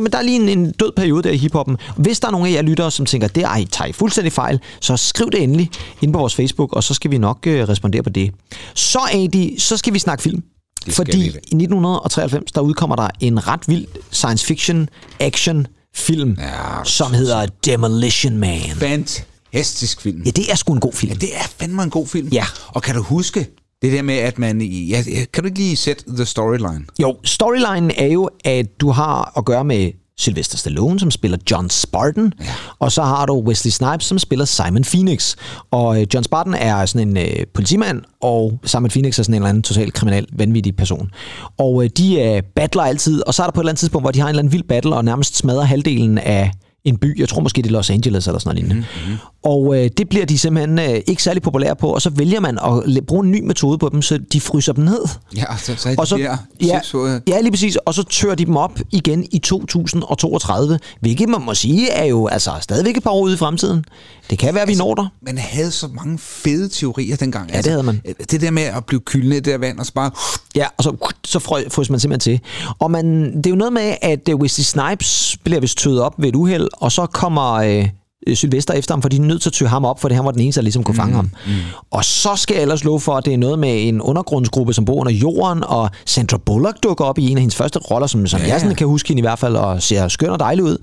Men der er lige en, en død periode der i hiphoppen. Hvis der er nogen af jer lyttere, som tænker, det ej, tager I fuldstændig fejl, så skriv det endelig ind på vores Facebook, og så skal vi nok øh, respondere på det. Så, Adi, så skal vi snakke film. Det Fordi i da. 1993, der udkommer der en ret vild science fiction action film, Ja, som hedder Demolition Man. Fantastisk film. Ja, det er sgu en god film. Ja, det er fandme en god film. Ja. Og kan du huske det der med, at man... Ja, kan du ikke lige sætte the storyline? Jo, storylinen er jo, at du har at gøre med Sylvester Stallone, som spiller John Spartan, ja. og så har du Wesley Snipes, som spiller Simon Phoenix. Og øh, John Spartan er sådan en øh, politimand, og Simon Phoenix er sådan en eller anden total kriminel, vanvittig person. Og øh, de øh, battler altid, og så er der på et eller andet tidspunkt, hvor de har en eller anden vild battle, og nærmest smadrer halvdelen af en by. Jeg tror måske, det er Los Angeles eller sådan noget. Mm-hmm. Og øh, det bliver de simpelthen øh, ikke særlig populære på, og så vælger man at bruge en ny metode på dem, så de fryser dem ned. Ja, så, så er Og så, de der ja, øh, ja, lige præcis. Og så tør de dem op igen i 2032, hvilket man må sige er jo altså stadigvæk et par år ude i fremtiden. Det kan være, at vi når der. man havde så mange fede teorier dengang. Ja, det havde man. Det der med at blive kyldet i det der vand, og så bare... Ja, og så, så frø- frøs man simpelthen til. Og man, det er jo noget med, at uh, Wesley Snipes bliver vist tøet op ved et uheld, og så kommer øh, Sylvester efter ham, for de er nødt til at tøge ham op, for det han var den eneste, der ligesom kunne fange mm, ham. Mm. Og så skal jeg ellers love for, at det er noget med en undergrundsgruppe, som bor under jorden, og Sandra Bullock dukker op i en af hendes første roller, som, som Ja, jeg sådan ja. kan huske hende i hvert fald, og ser skøn og dejlig ud.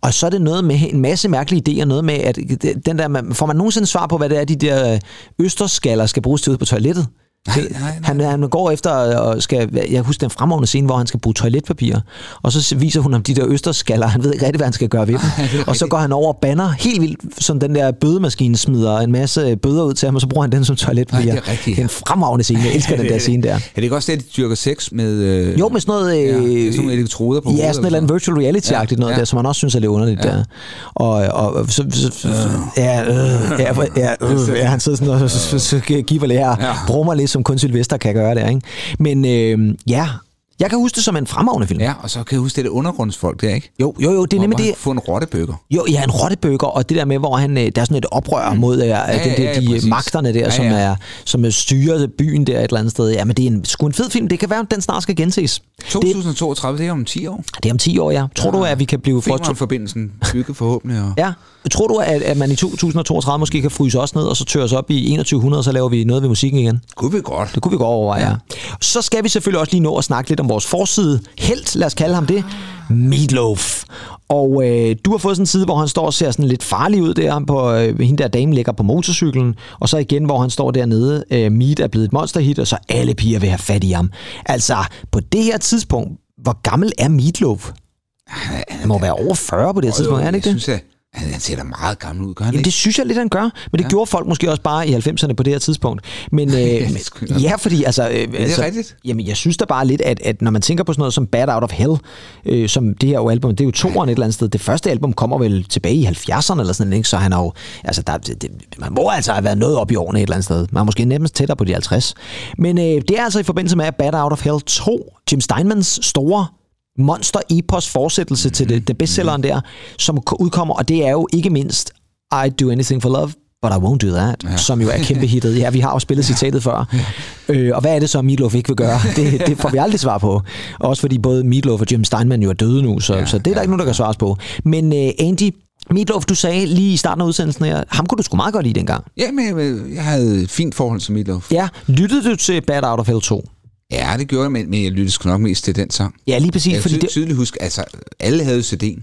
Og så er det noget med en masse mærkelige idéer, noget med, at den der, man- får man nogensinde svar på, hvad det er, de der øh, østerskaller skal bruges til ude på toilettet? Nej, nej, nej. Han, han går efter og skal... Jeg husker den fremragende scene, hvor han skal bruge toiletpapir, og så viser hun ham de der østerskaller. Han ved ikke rigtig, hvad han skal gøre ved dem. (laughs) og så går han over og banner helt vildt, som den der bødemaskine smider en masse bøder ud til ham, og så bruger han den som toiletpapir. Nej, det er rigtigt, Det er en fremragende scene. Jeg elsker den der scene der. Er det ikke også det, at de dyrker sex med... Øh, Jo, med sådan noget... ja, Øh, sådan nogle elektroder på Ja, sådan et eller andet virtual reality-agtigt noget Ja. der, som man også synes er lidt underligt der. Og, og så, så, så, ja, øh, ja, ja, øh, (laughs) ja, han sidder sådan og så, så, så giver det her, brummer lidt, som kun Sylvester kan gøre der, ikke? Men øh, ja, jeg kan huske det som en fremragende film. Ja, og så kan jeg huske det der undergrundsfolk der, ikke? Jo, jo, jo, det er nemlig det. Få en rottebøger. Jo, ja, en rottebøger, og det der med, hvor han, øh, der er sådan et oprør mod øh, ja, den, ja, ja, de præcis. magterne der, Ja, som, ja. er, som er styrer byen der et eller andet sted. Ja, men det er en, sgu en fed film. Det kan være, at den snart skal genses. 2032, det er om 10 år. Det er om 10 år, ja. Tror du, at vi kan blive... for- Femernforbindelsen bygget forhåbentlig. Og... Ja. Tror du, at, at man i 2032 måske kan fryse os ned, og så tørre os op i 2100, og så laver vi noget ved musikken igen? Kunne vi godt. Det kunne vi godt overveje, ja. Så skal vi selvfølgelig også lige nå at snakke lidt om vores forside. Helt, lad os kalde ham det. Meatloaf. Og øh, du har fået sådan en side, hvor han står og ser sådan lidt farlig ud der, på, øh, hende der dame ligger på motorcyklen, og så igen, hvor han står dernede, øh, Meat er blevet et monsterhit, og så alle piger vil have fat i ham. Altså, på det her tidspunkt, hvor gammel er Meatloaf? Han må være over 40 på det her tidspunkt, er han ikke jeg det? Synes, at han han ser da meget gammel ud, gør han Jamen, ikke? det synes jeg lidt, han gør. Men det ja. gjorde folk måske også bare i 90'erne på det her tidspunkt. Men, (laughs) øh, jeg ja, fordi altså... Øh, det altså, rigtigt? Jamen, jeg synes da bare lidt, at, at når man tænker på sådan noget som Bad Out of Hell, øh, som det her album, det er jo toeren et eller andet sted. Det første album kommer vel tilbage i 70'erne eller sådan noget, så han har jo... Altså, der, det, man må altså have været noget op i årene et eller andet sted. Man er måske nemmest tættere på de 50. Men øh, det er altså i forbindelse med Bad Out of Hell 2, Jim Steinmans store monster epos fortsættelse mm-hmm. til det, det bestselleren der, som udkommer, og det er jo ikke mindst I'd do anything for love, but I won't do that, ja. som jo er kæmpe hittet. Ja, vi har jo spillet citatet før. Øh, og hvad er det så, Meatloaf ikke vil gøre? Det, det får vi aldrig svar på. Også fordi både Meatloaf og Jim Steinman jo er døde nu, så, ja, så det er der ikke nogen, der kan svares på. Men uh, Andy, Meatloaf, du sagde lige i starten af udsendelsen her, ham kunne du sgu meget godt lide dengang. Ja, men jeg, jeg havde et fint forhold til Meatloaf. Ja, lyttede du til Bad Out of Hell 2? Ja, det gjorde jeg, men, men jeg lyttede sgu nok mest til den sang. Ja, lige præcis. Jeg fordi det, tydeligt huske, altså, alle havde CD'en.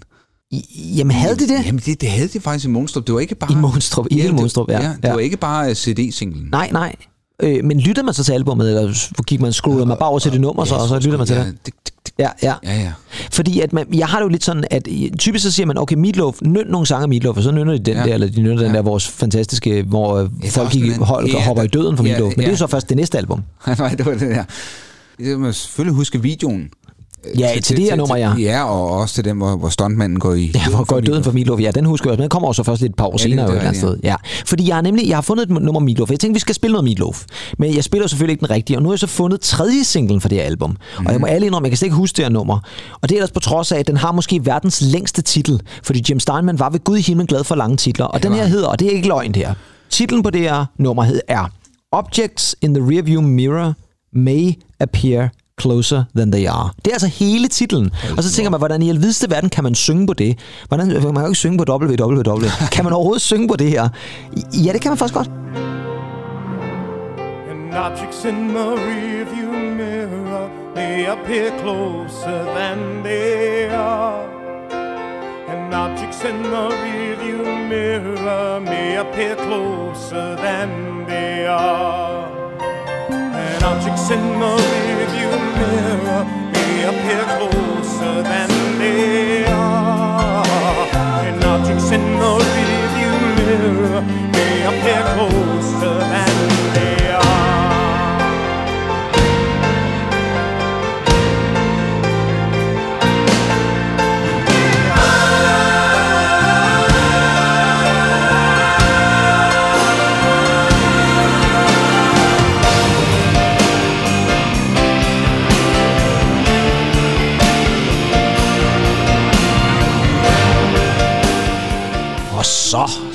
jamen, havde de det? Jamen, det, det havde de faktisk i Monstrup. Det var ikke bare... I Monstrup, i hele det- Monstrup, ja. ja. Det Ja. var ikke bare uh, CD-singlen. Nej, nej. Øh, men lyttede man så til albummet, eller gik man scrollede man bare over til det nummer, så, og så lytter man til ja, det? det, det, det? Ja, ja. Ja, ja. Fordi at man, jeg har det jo lidt sådan, at i- typisk så siger man, okay, Meatloaf, nøn nogle sange af Meatloaf, og så nynner de den Ja. der, eller de nynner den Ja. der vores fantastiske, hvor øh, er folk gik, den hold, Ja, hopper i der- døden for ja, Meatloaf. Men det er ja. jo så først det næste album. (laughs) Nej, det var det der. Det må selvfølgelig huske videoen. Ja, til det her nummer, ja. Ja, og også til dem, hvor, hvor stuntmanden går i... Ja, hvor går i døden for Meatloaf. Ja, den husker jeg også, men den kommer jo så først lidt et par år det- senere det jo er et eller andet sted. Ja. Fordi jeg har nemlig jeg har fundet et nummer Meatloaf. Jeg tænkte, vi skal spille noget Meatloaf. Men jeg spiller selvfølgelig ikke den rigtige, og nu har jeg så fundet tredje singlen for det her album. Mm. Og jeg må alle indrømme, jeg kan slet ikke huske det her nummer. Og det er ellers på trods af, at den har måske verdens længste titel. Fordi Jim Steinman var ved Gud i himlen glad for lange titler. Og den her hedder, og det er ikke løgn det her. Titlen på det her nummer hed er Objects in the rearview mirror may appear closer than they are. Det er altså hele titlen. Og så tænker man, hvordan i alvideste verden kan man synge på det? Hvordan, man kan jo ikke synge på www. Kan man overhovedet synge på det her? Ja, det kan man faktisk godt. And objects in the rearview mirror may appear closer than they are. And objects in the rearview mirror may appear closer than they are. And objects in the rearview mirror may appear closer than they are. Objects in the rearview mirror closer than they are.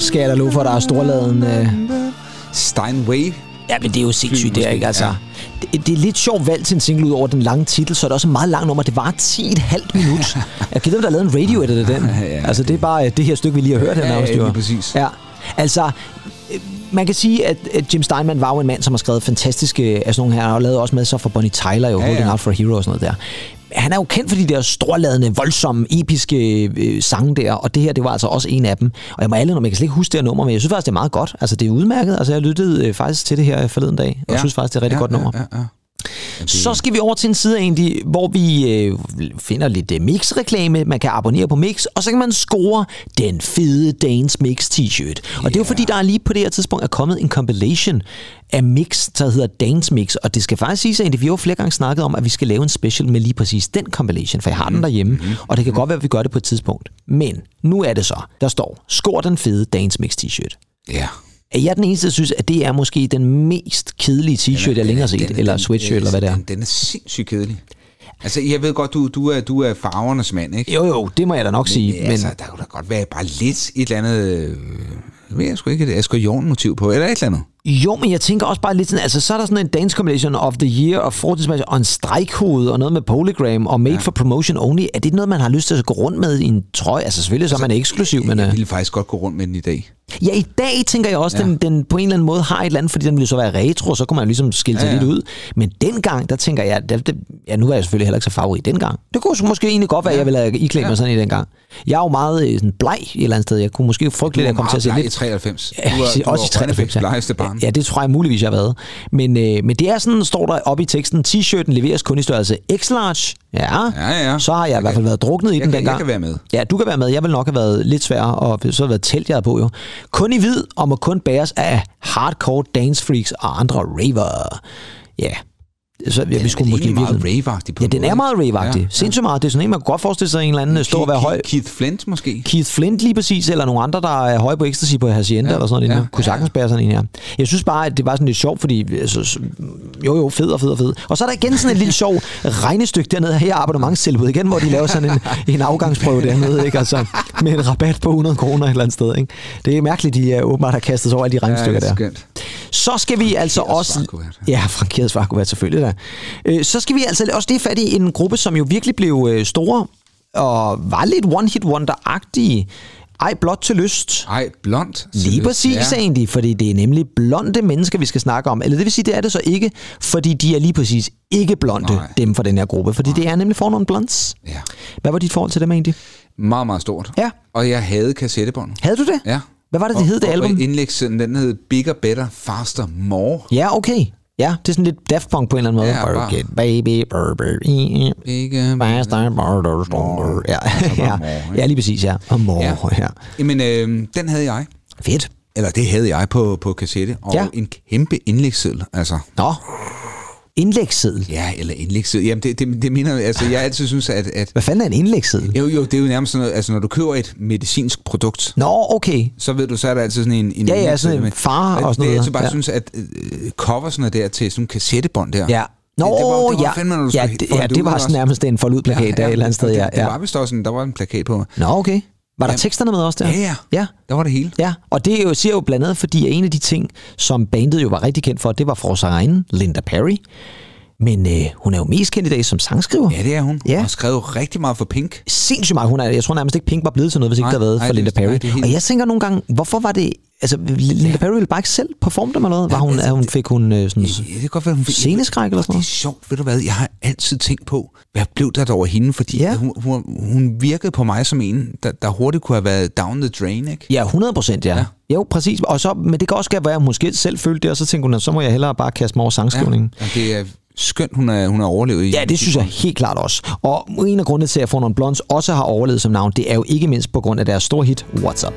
Skal jeg da love for, at der er storladen... Øh... Steinway. Ja, men det er jo sindssygt, det er ikke? Altså, ja. det, det, er lidt sjovt valgt til en single ud over den lange titel, så er det også et meget langt nummer. Det var 10,5 minut. (laughs) jeg kan vide, om der er lavet en radio edit af den. Ja, altså, det er bare øh, det her stykke, vi lige har hørt her. Ja, nærmest, ja, lige præcis. Ja, altså... øh, Man kan sige, at at Jim Steinman var jo en mand, som har skrevet fantastiske af sådan nogle her, og lavet også med så for Bonnie Tyler, jo, Ja, ja, Holding ja. Out for a Hero og sådan noget der. Han er jo kendt for de der storladende, voldsomme, episke øh, sange der, og det her, det var altså også en af dem. Og jeg må alle, når man kan slet ikke huske det her nummer, men jeg synes faktisk, det er meget godt. Altså, det er udmærket. Altså, jeg lyttede øh, faktisk til det her forleden dag, og Ja. synes faktisk, det er et rigtig Ja, godt nummer. ja, ja, ja. Så skal vi over til en side egentlig, hvor vi øh, finder lidt øh, Mix-reklame. Man kan abonnere på Mix, og så kan man score den fede Danes Mix t-shirt. Og det er jo fordi, der er lige på det her tidspunkt er kommet en compilation af Mix, der hedder Dance Mix. Og det skal faktisk sige at vi har flere gange snakket om, at vi skal lave en special med lige præcis den compilation, for jeg har den derhjemme, og det kan godt være, at vi gør det på et tidspunkt. Men nu er det så. Der står, score den fede Dance Mix t-shirt. Ja. Er jeg den eneste, der synes, at det er måske den mest kedelige t-shirt, jeg længere har set, eller sweatshirt, eller hvad det er? Den, den er sindssygt kedelig. Altså, jeg ved godt, du, du, er, du er farvernes mand, ikke? Jo, jo, det må jeg da nok sige. Men, altså, der kunne da godt være bare lidt et eller andet... Øh, jeg ved jeg sgu ikke, et Asger motiv på, eller et eller andet. Jo, men jeg tænker også bare lidt sådan, altså så er der sådan en dance combination of the year og fortidsmatch og en stregkode og noget med polygram og made ja. for promotion only. Er det noget, man har lyst til at gå rundt med i en trøje? Altså selvfølgelig så er man eksklusiv, men... Jeg øh, ville faktisk godt gå rundt med den i dag. Ja, i dag tænker jeg også, Ja. ja. den, den på en eller anden måde har et eller andet, fordi den ville så være retro, så kunne man ligesom skille sig Ja, ja, ja. lidt ud. Men dengang, der tænker jeg, det, det, ja, nu er jeg selvfølgelig heller ikke så favorit dengang. Det kunne måske egentlig godt være, at jeg ville have iklædt mig sådan i dengang. Jeg er jo meget øh, sådan bleg et eller andet sted. Jeg kunne måske frygte lidt, at jeg kom til at se bleg i lidt... 93. Ja, Du er- (laughs) du også i 93. Ja. barn. ja, det tror jeg muligvis, jeg har været. Men, øh, men det er sådan, står der oppe i teksten, t-shirten leveres kun i størrelse X-large. Ja, Ja, ja. så har jeg i hvert fald været druknet i Jeg den kan- dengang. jeg kan være med. Ja, du kan være med. Jeg vil nok have været lidt svær, og så har været telt, jeg på jo. Kun i hvid, og må kun bæres af hardcore dance freaks og andre raver. Ja, så ja, vi skulle måske meget på Ja, en den er meget rave Ja, ja. Sindssygt meget. Det er sådan en, man kunne godt forestille sig en eller anden stå og være høj. Keith Flint måske? Keith Flint lige præcis, eller nogle andre, der er høje på ecstasy på Hacienda, ja, eller sådan noget. ja, Ja, kunne sagtens bære sådan en her. Jeg synes bare, at det var sådan lidt sjovt, fordi altså, jo jo, fed og fed og fed. Og så er der igen sådan et lille sjov (laughs) regnestykke dernede her abonnementstilbud igen, hvor de laver sådan en, (laughs) en afgangsprøve dernede, ikke? Altså, med en rabat på 100 kroner et eller andet sted. Ikke? Det er mærkeligt, de uh, åbenbart har kastet sig over alle de regnestykker er der. Så skal vi altså også... Ja, frankeret svarkuvert selvfølgelig da. Øh, Så skal vi altså også lige fat i en gruppe, som jo virkelig blev øh, store og var lidt one-hit wonder-agtige. Ej, blot til lyst. Ej, blond. Lige præcis ja. egentlig, fordi det er nemlig blonde mennesker, vi skal snakke om. Eller det vil sige, det er det så ikke, fordi de er lige præcis ikke blonde, Nej. dem fra den her gruppe. Fordi det er nemlig fornavn blondes. Ja. Hvad var dit forhold til dem egentlig? Meget, meget stort. Ja. Og jeg havde kassettebånd. Havde du det? Ja. Hvad var det, det hed, det album? Og indlægssiden, den hed Bigger, Better, Faster, More. Ja, okay. Ja, det er sådan lidt Daft Punk på en eller anden måde. Ja, bare- Forget baby, Bigger, faster, burger, stronger. Ja, (laughs) ja. more, ikke? ja, lige præcis, ja. Og more, ja. ja. Jamen, øh, den havde jeg. Fedt. Eller det havde jeg på, på kassette. Og Ja. en kæmpe indlægsseddel. Altså, Nå, indlægsseddel. ja, eller indlægsseddel. Jamen, det, det, det mener altså, jeg altid synes, at, at Hvad fanden er en indlægsseddel? jo, jo, det er jo nærmest sådan noget, altså når du køber et medicinsk produkt, Nå, okay. så ved du, så er der altid sådan en... en Ja, ja, sådan en far og sådan noget, altid bare ja. synes, at øh, coversne der til sådan en kassettebånd der. Ja. Nå, det, det var, det var ja. fandme, når du ja, det, ja, det var sådan nærmest en forludplakat der et eller andet sted. og Ja, Det, ja. var vist også sådan, der var en plakat på. Nå, okay. Var der Jamen, teksterne med også der? Ja, ja. Ja, Der var det hele. ja. Og det er jo, siger jo blandt andet, fordi en af de ting, som bandet jo var rigtig kendt for, det var for sangerinden Linda Perry. Men øh, hun er jo mest kendt i dag som sangskriver. Ja, det er hun. Ja. Og har skrevet rigtig meget for Pink. Sindssygt meget. Hun er, jeg tror nærmest ikke, Pink var blevet til noget, hvis ikke Nej, der havde været nej, for Linda nej, Perry. er helt- Og jeg tænker nogle gange, hvorfor var det... Altså, Linda Perry ville bare ikke selv performe dem eller noget? Var hun, altså, er hun, fik hun øh, sådan... Ja, det kan godt være, hun fik... Sceneskræk eller sådan Det er noget? sjovt, ved du hvad? Jeg har altid tænkt på, hvad blev der over hende? Fordi Ja. ja. hun, hun, hun virkede på mig som en, der, der hurtigt kunne have været down the drain, ikke? Ja, 100 procent, ja. ja. Ja. Jo, præcis. Og så, men det kan også være, at hun måske selv følte det, og så tænkte hun, at så må jeg hellere bare kaste mig over sangskrivningen. Og det er skønt, hun er, hun er overlevet i. Ja, det synes jeg helt klart også. Og en af grundene til, at Fornon Blondes også har overlevet som navn, det er jo ikke mindst på grund af deres store hit, What's Up.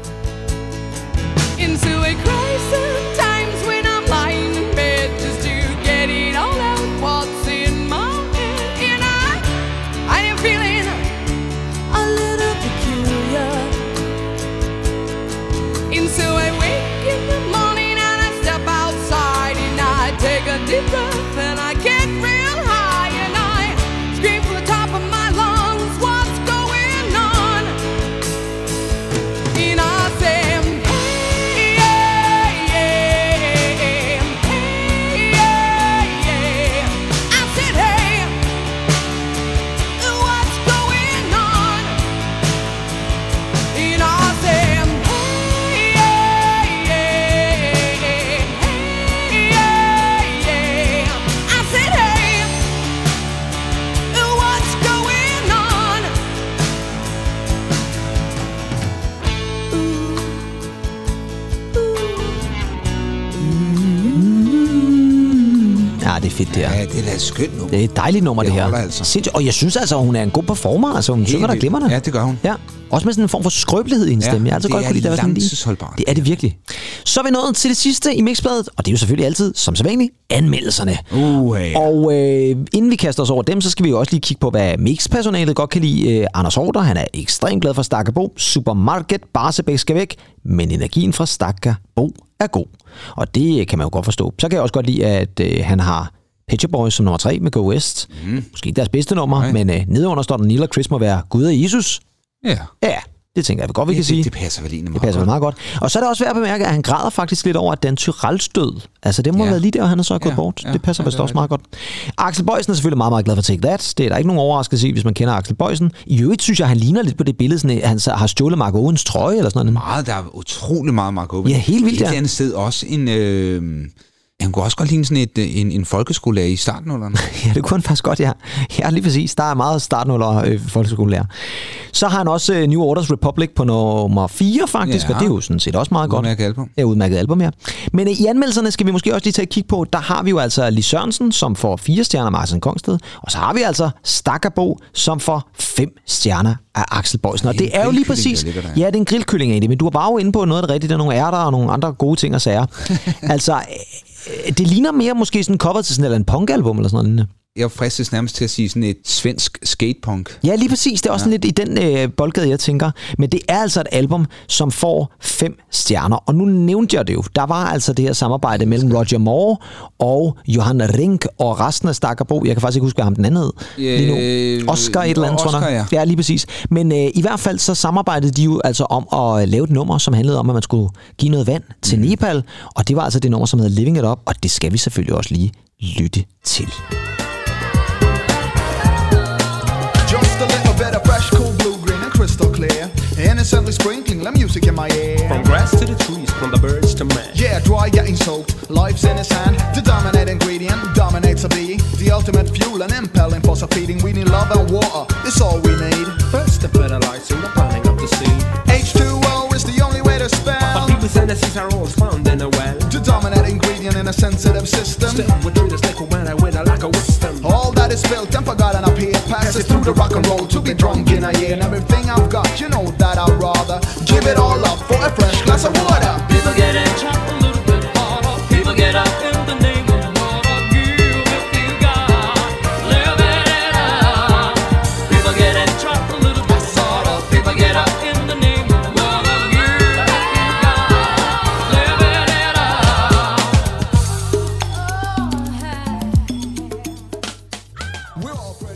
Fedt, det her. Ja, det er da et skønt nummer. Det er et dejligt nummer, det, Det her. altså. Sindssygt. Og jeg synes altså, hun er en god performer. Altså, hun synger der glimrende. Ja, det gør hun. Ja. Også med sådan en form for skrøbelighed i hendes Ja, stemme. Jeg har altid det godt er kunne lide, sådan lige- langtidsholdbart. Det er det virkelig. Så er vi nået til det sidste i mixbladet, og det er jo selvfølgelig altid, som sædvanligt, anmeldelserne. Uh, ja. Og øh, inden vi kaster os over dem, så skal vi jo også lige kigge på, hvad mixpersonalet godt kan lide. Øh, Anders Horter, han er ekstremt glad for Stakkerbo. Supermarket, Barsebæk skal væk, men energien fra Stakkerbo er god. Og det kan man jo godt forstå. Så kan jeg også godt lide, at øh, han har Picture Boys som nummer 3 med Go West. Mm. Måske ikke deres bedste nummer, Nej. men øh, nedenunder står der Neil og Chris må være Gud og Jesus. Ja. Ja, det tænker jeg godt, vi Det, kan sige. det, det passer vel egentlig Det meget passer vel godt. meget godt. Og så er det også værd at bemærke, at han græder faktisk lidt over, at Dan Tyrells død. Altså, det må Ja. have været lige der, han er så gået Ja, bort. ja, det passer ja, vist det også meget godt. Axel Bøjsen er selvfølgelig meget, meget glad for Take That. Det er der ikke nogen overraskelse i, hvis man kender Axel Bøjsen. I øvrigt synes jeg, han ligner lidt på det billede, sådan, at han har stjålet Mark Owens trøje eller sådan noget. Meget, der er utrolig meget Mark Owen. Ja, helt vildt, Et ja. eller andet sted også en... Øh, han kunne også godt ligne sådan et, øh, en, en folkeskolelærer i starten, eller (laughs) Ja, det kunne han faktisk godt, ja. Ja, lige præcis. Der er meget startnuller øh, folkeskolelærer. Så har han også øh, New Orders Republic på nummer 4, faktisk, Ja. og det er jo sådan set også meget godt. Udmærket album. Ja, udmærket album, ja. Men øh, i anmeldelserne skal vi måske også lige tage et kig på, der har vi jo altså Lis Sørensen, som får fire stjerner af Martin Kongsted, og så har vi altså Stakkerbo, som får fem stjerner af Axel Bøjsen. Og Det er jo lige præcis... der der. Ja, det er en grillkylling egentlig, men du var bare jo inde på noget af det rigtige, der er nogle ærter og nogle andre gode ting og sager. (laughs) altså, Øh, det ligner mere måske sådan cover til sådan eller en punkalbum eller sådan noget. Jeg fristes nærmest til at sige sådan et svensk skatepunk. Ja, lige præcis. Det er også ja. lidt i den øh, boldgade, jeg tænker. Men det er altså et album, som får fem stjerner. Og nu nævnte jeg det jo. Der var altså det her samarbejde mellem Roger Moore og Johan Rink og resten af Stakkerbo. Jeg kan faktisk ikke huske, hvad ham den anden hed. lige nu. Øh, Oscar et eller andet, tror Oscar, jeg. ja. ja, lige præcis. Men øh, i hvert fald så samarbejdede de jo altså om at lave et nummer, som handlede om, at man skulle give noget vand til Mhm. Nepal. Og det var altså det nummer, som hedder Living It Up. Og det skal vi selvfølgelig også lige lytte til. A little fresh, cool blue, green, and crystal clear. Innocently sprinkling the music in my ear. From grass to the trees, from the birds to man. Yeah, dry getting soaked. Life's in his hand. The dominant ingredient dominates a bee. The ultimate fuel and impelling force of feeding. We need love and water. It's all we need. First the fertilizing, the planning of the seed. H2O is the only way to spell. But people's energies are all found in a well. The dominant ingredient in a sensitive system. Still, we treat us like a winner with a lack of that is built and forgotten up here passes through the rock and roll to be drunk in a year. And everything I've got, you know that I'd rather give it all up for a fresh glass of water. People get in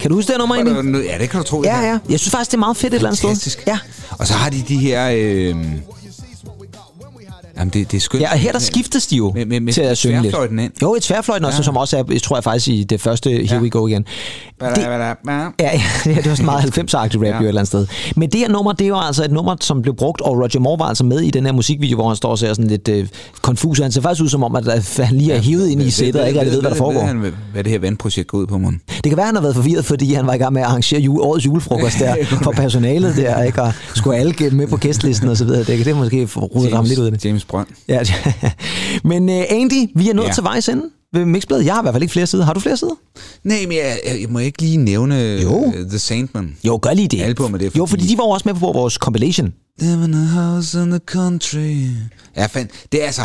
Kan du huske det nummer egentlig? Ja, det kan du tro. det Ja, ja. Jeg synes faktisk, det er meget fedt et eller andet sted. Fantastisk. Ja. Og så har de de her... Øh, jamen, det, det er skønt. Ja, og her der skiftes de jo med, med, med til at synge lidt. ind. Jo, et tværfløjten også, Ja. som også er, jeg tror jeg faktisk i det første Here We Go igen. Det, ja, (laughs) ja, det var sådan meget 90'er-agtigt rap Ja. ja. jo et eller andet sted. Men det her nummer, det er jo altså et nummer, som blev brugt, og Roger Moore var altså med i den her musikvideo, hvor han står og ser sådan lidt øh, konfus. Han ser faktisk ud som om, at øh, han lige er hivet ind i sættet og ikke rigtig ved, hvad der foregår. Ved, han, hvad det her vandprojekt går ud på, munden? Det kan være, han har været forvirret, fordi han var i gang med at arrangere jule, årets julefrokost der (laughs) for personalet der, ikke? og skulle alle med på gæstlisten og så videre. Det, det er måske rodet ham lidt ud af det. James Brønd. Ja, (laughs) men uh, Andy, vi er nået Ja. til vejs ende ved Mixbladet. Jeg har i hvert fald ikke flere sider. Har du flere sider? Nej, men jeg, jeg, jeg må ikke lige nævne Jo. uh, The Sandman. Jo, gør lige det. Albumet, det er Jo, fordi de var også med på vores compilation. Live in a house in the country. Ja, fandt. Det er altså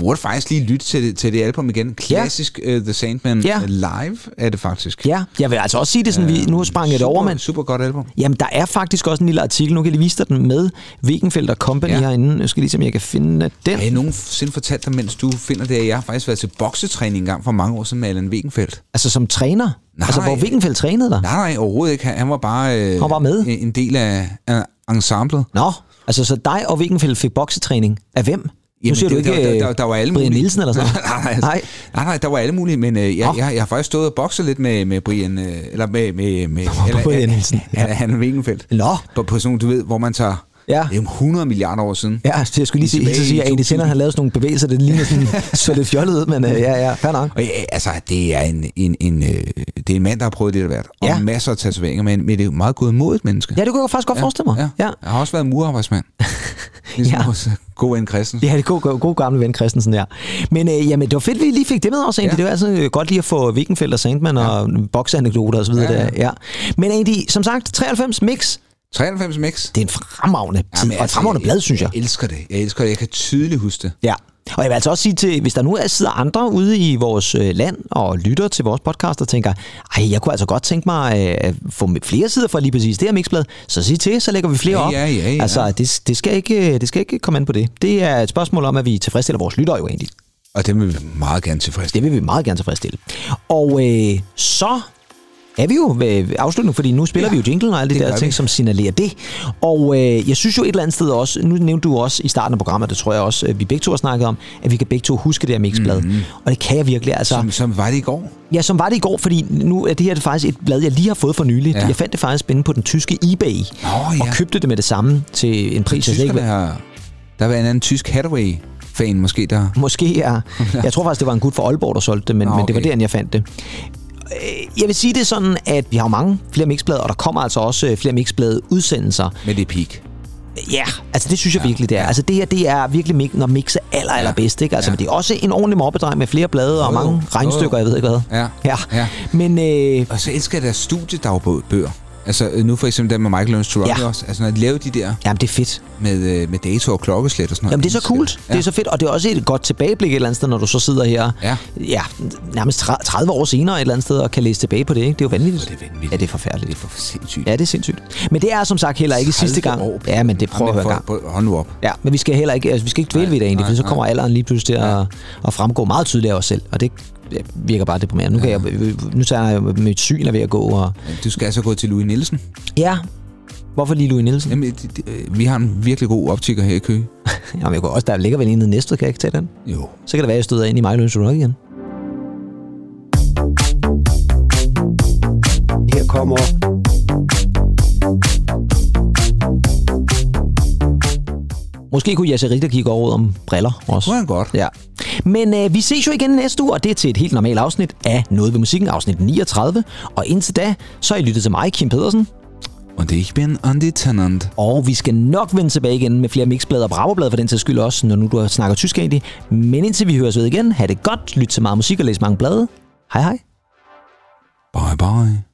burde faktisk lige lytte til det, til det album igen. Klassisk ja. uh, The Sandman Ja. ja. live er det faktisk. Ja, jeg vil altså også sige det sådan, vi nu sprang jeg det over, men Super godt album. jamen, der er faktisk også en lille artikel, nu kan jeg lige vise dig den med Wegenfeldt Company Ja. herinde. Jeg skal lige se, om jeg kan finde den. Har I nogensinde fortalt dig, mens du finder det, at jeg har faktisk været til boksetræning en gang for mange år siden med Allan Wegenfeldt? Altså som træner? Nej. Altså hvor Wegenfeldt trænede dig? Nej, nej, overhovedet ikke. Han, var bare øh, Han var med? En, del af, af ensemblet. Nå, altså så dig og Wegenfeldt fik boksetræning. Af hvem? Nu siger det- du ikke der, der, øh, der, der var alle Brian mulige. Nielsen eller sådan (laughs) nej, nej, Nej. nej, nej, der var alle mulige, men øh, jeg, Nå. jeg, jeg har faktisk stået og bokset lidt med, med Brian, øh, eller med, med, med eller, Brian Nielsen, ja. Han Wegenfeldt. Nå. På, på sådan, du ved, hvor man tager Ja. Det er jo 100 milliarder år siden. Ja, så jeg skulle lige sige, så sige at Andy Sinner har lavet sådan nogle bevægelser, det ligner sådan, (laughs) så lidt fjollet ud, men øh, ja, ja, fair nok. Og ja, altså, det er en, en, en, øh, det er en mand, der har prøvet det, der været. Og Ja. masser af tatoveringer, men, men det er jo meget gået mod et menneske. Ja, det kunne jeg faktisk godt forestille mig. Ja. Ja. Jeg har også været murarbejdsmand. (laughs) Ligesom Ja. ja. vores gode ven Christensen. Ja, det er god, god, god gamle ven Christensen, ja. Men øh, jamen, det var fedt, vi lige fik det med også, Andy. Ja. Ja. Det var altså øh, godt lige at få Wickenfeldt og Sandman ja. og bokseanekdoter og så videre. Ja, Ja, ja. Der. ja. Men Andy, som sagt, 93 mix, 93 mix. det er en fremragende tid, Jamen, og et fremragende blad, synes jeg. Jeg elsker det. Jeg elsker det. Jeg kan tydeligt huske det. Ja. Og jeg vil altså også sige til, hvis der nu er sidder andre ude i vores øh, land og lytter til vores podcast og tænker, ej, jeg kunne altså godt tænke mig øh, at få flere sider fra lige præcis det her mixblad, så sig til, så lægger vi flere Ja, op. ja, ja, ja. Altså, det, det, skal ikke, det skal ikke komme an på det. Det er et spørgsmål om, at vi tilfredsstiller vores lyttere jo egentlig. Og det vil vi meget gerne tilfreds. Det vil vi meget gerne tilfredsstille. Og øh, så er vi jo ved afslutningen, fordi nu spiller ja, Ja, vi jo jinglen og alle de der ting, vi. som signalerer det. Og øh, jeg synes jo et eller andet sted også, nu nævnte du også i starten af programmet, det tror jeg også, øh, vi begge to har snakket om, at vi kan begge to huske det her mixblad. Mm-hmm. Og det kan jeg virkelig. Altså, Som, som var det i går. Ja, som var det i går, fordi nu er det her faktisk et blad, jeg lige har fået for nylig. Ja. Ja. Jeg fandt det faktisk inde på den tyske eBay, og ja. købte det med det samme til en pris, jeg ikke har... Der var en anden tysk Hathaway-fan måske, der... Måske er... (laughs) Jeg tror faktisk, det var en gut fra Aalborg, der solgte det, men, Nå, men det var okay. derinde, jeg fandt det. Øh, Jeg vil sige det sådan, at vi har mange flere mixblade, og der kommer altså også øh, flere mixblade udsendelser. Med det peak. Ja, altså det synes jeg ja, virkelig, det er. Altså det her, det er virkelig mix, når mix er aller, aller bedst, ikke? Altså Ja. men det er også en ordentlig mobbedreng med flere blade og Jo, jo. mange regnstykker, Jo, jo. jeg ved ikke hvad. Ja. Ja. ja. Men øh, Og så elsker jeg deres studiedagbøger. Altså øh, nu for eksempel den med Michael Owens Toronto Ja. også. Altså når de lavede de der jamen, det er fedt. med, øh, med dato og klokkeslæt og sådan noget. Jamen, det er så coolt. Ja. Det er så fedt, og det er også et godt tilbageblik et eller andet sted, når du så sidder her, Ja. ja nærmest 30 år senere et eller andet sted, og kan læse tilbage på det, ikke? Det er jo vanvittigt. Det er vanvittigt. Ja, det er forfærdeligt. Det er for sindssygt. Ja, det er sindssygt. Men det er som sagt heller ikke sidste 30 gang. år. Ja, men det prøver at høre for- gang. for- Hold nu op. Ja, men vi skal heller ikke, altså, vi skal ikke dvæle ved det egentlig, for så kommer alderen lige pludselig til at, at fremgå meget tydeligt af os selv, og det ja, virker bare deprimerende. Nu, kan jeg, nu tager jeg mit syn er ved at gå, og Du skal altså gå til Louis Nielsen. ja, hvorfor lige Louis Nielsen? Jamen, det, det, øh, vi har en virkelig god optiker her i Køge. (laughs) Jamen, jeg kunne også, der ligger vel en nede næste, kan jeg ikke tage den? Jo. Så kan det være, at jeg støder ind i Michael Rock igen. Her kommer Måske kunne Jesse Ritter kigge over om briller også. kunne han godt. Ja. Men øh, vi ses jo igen næste uge, og det er til et helt normalt afsnit af Noget ved musikken, afsnit 39. Og indtil da, så har I lyttet til mig, Kim Pedersen. Og ich bin Andy Tennant. Og vi skal nok vende tilbage igen med flere mixblade og bravoblade for den til skyld også, når nu du snakker tysk egentlig. Men indtil vi høres ved igen, have det godt, lyt til meget musik og læs mange blade. Hej hej. Bye bye.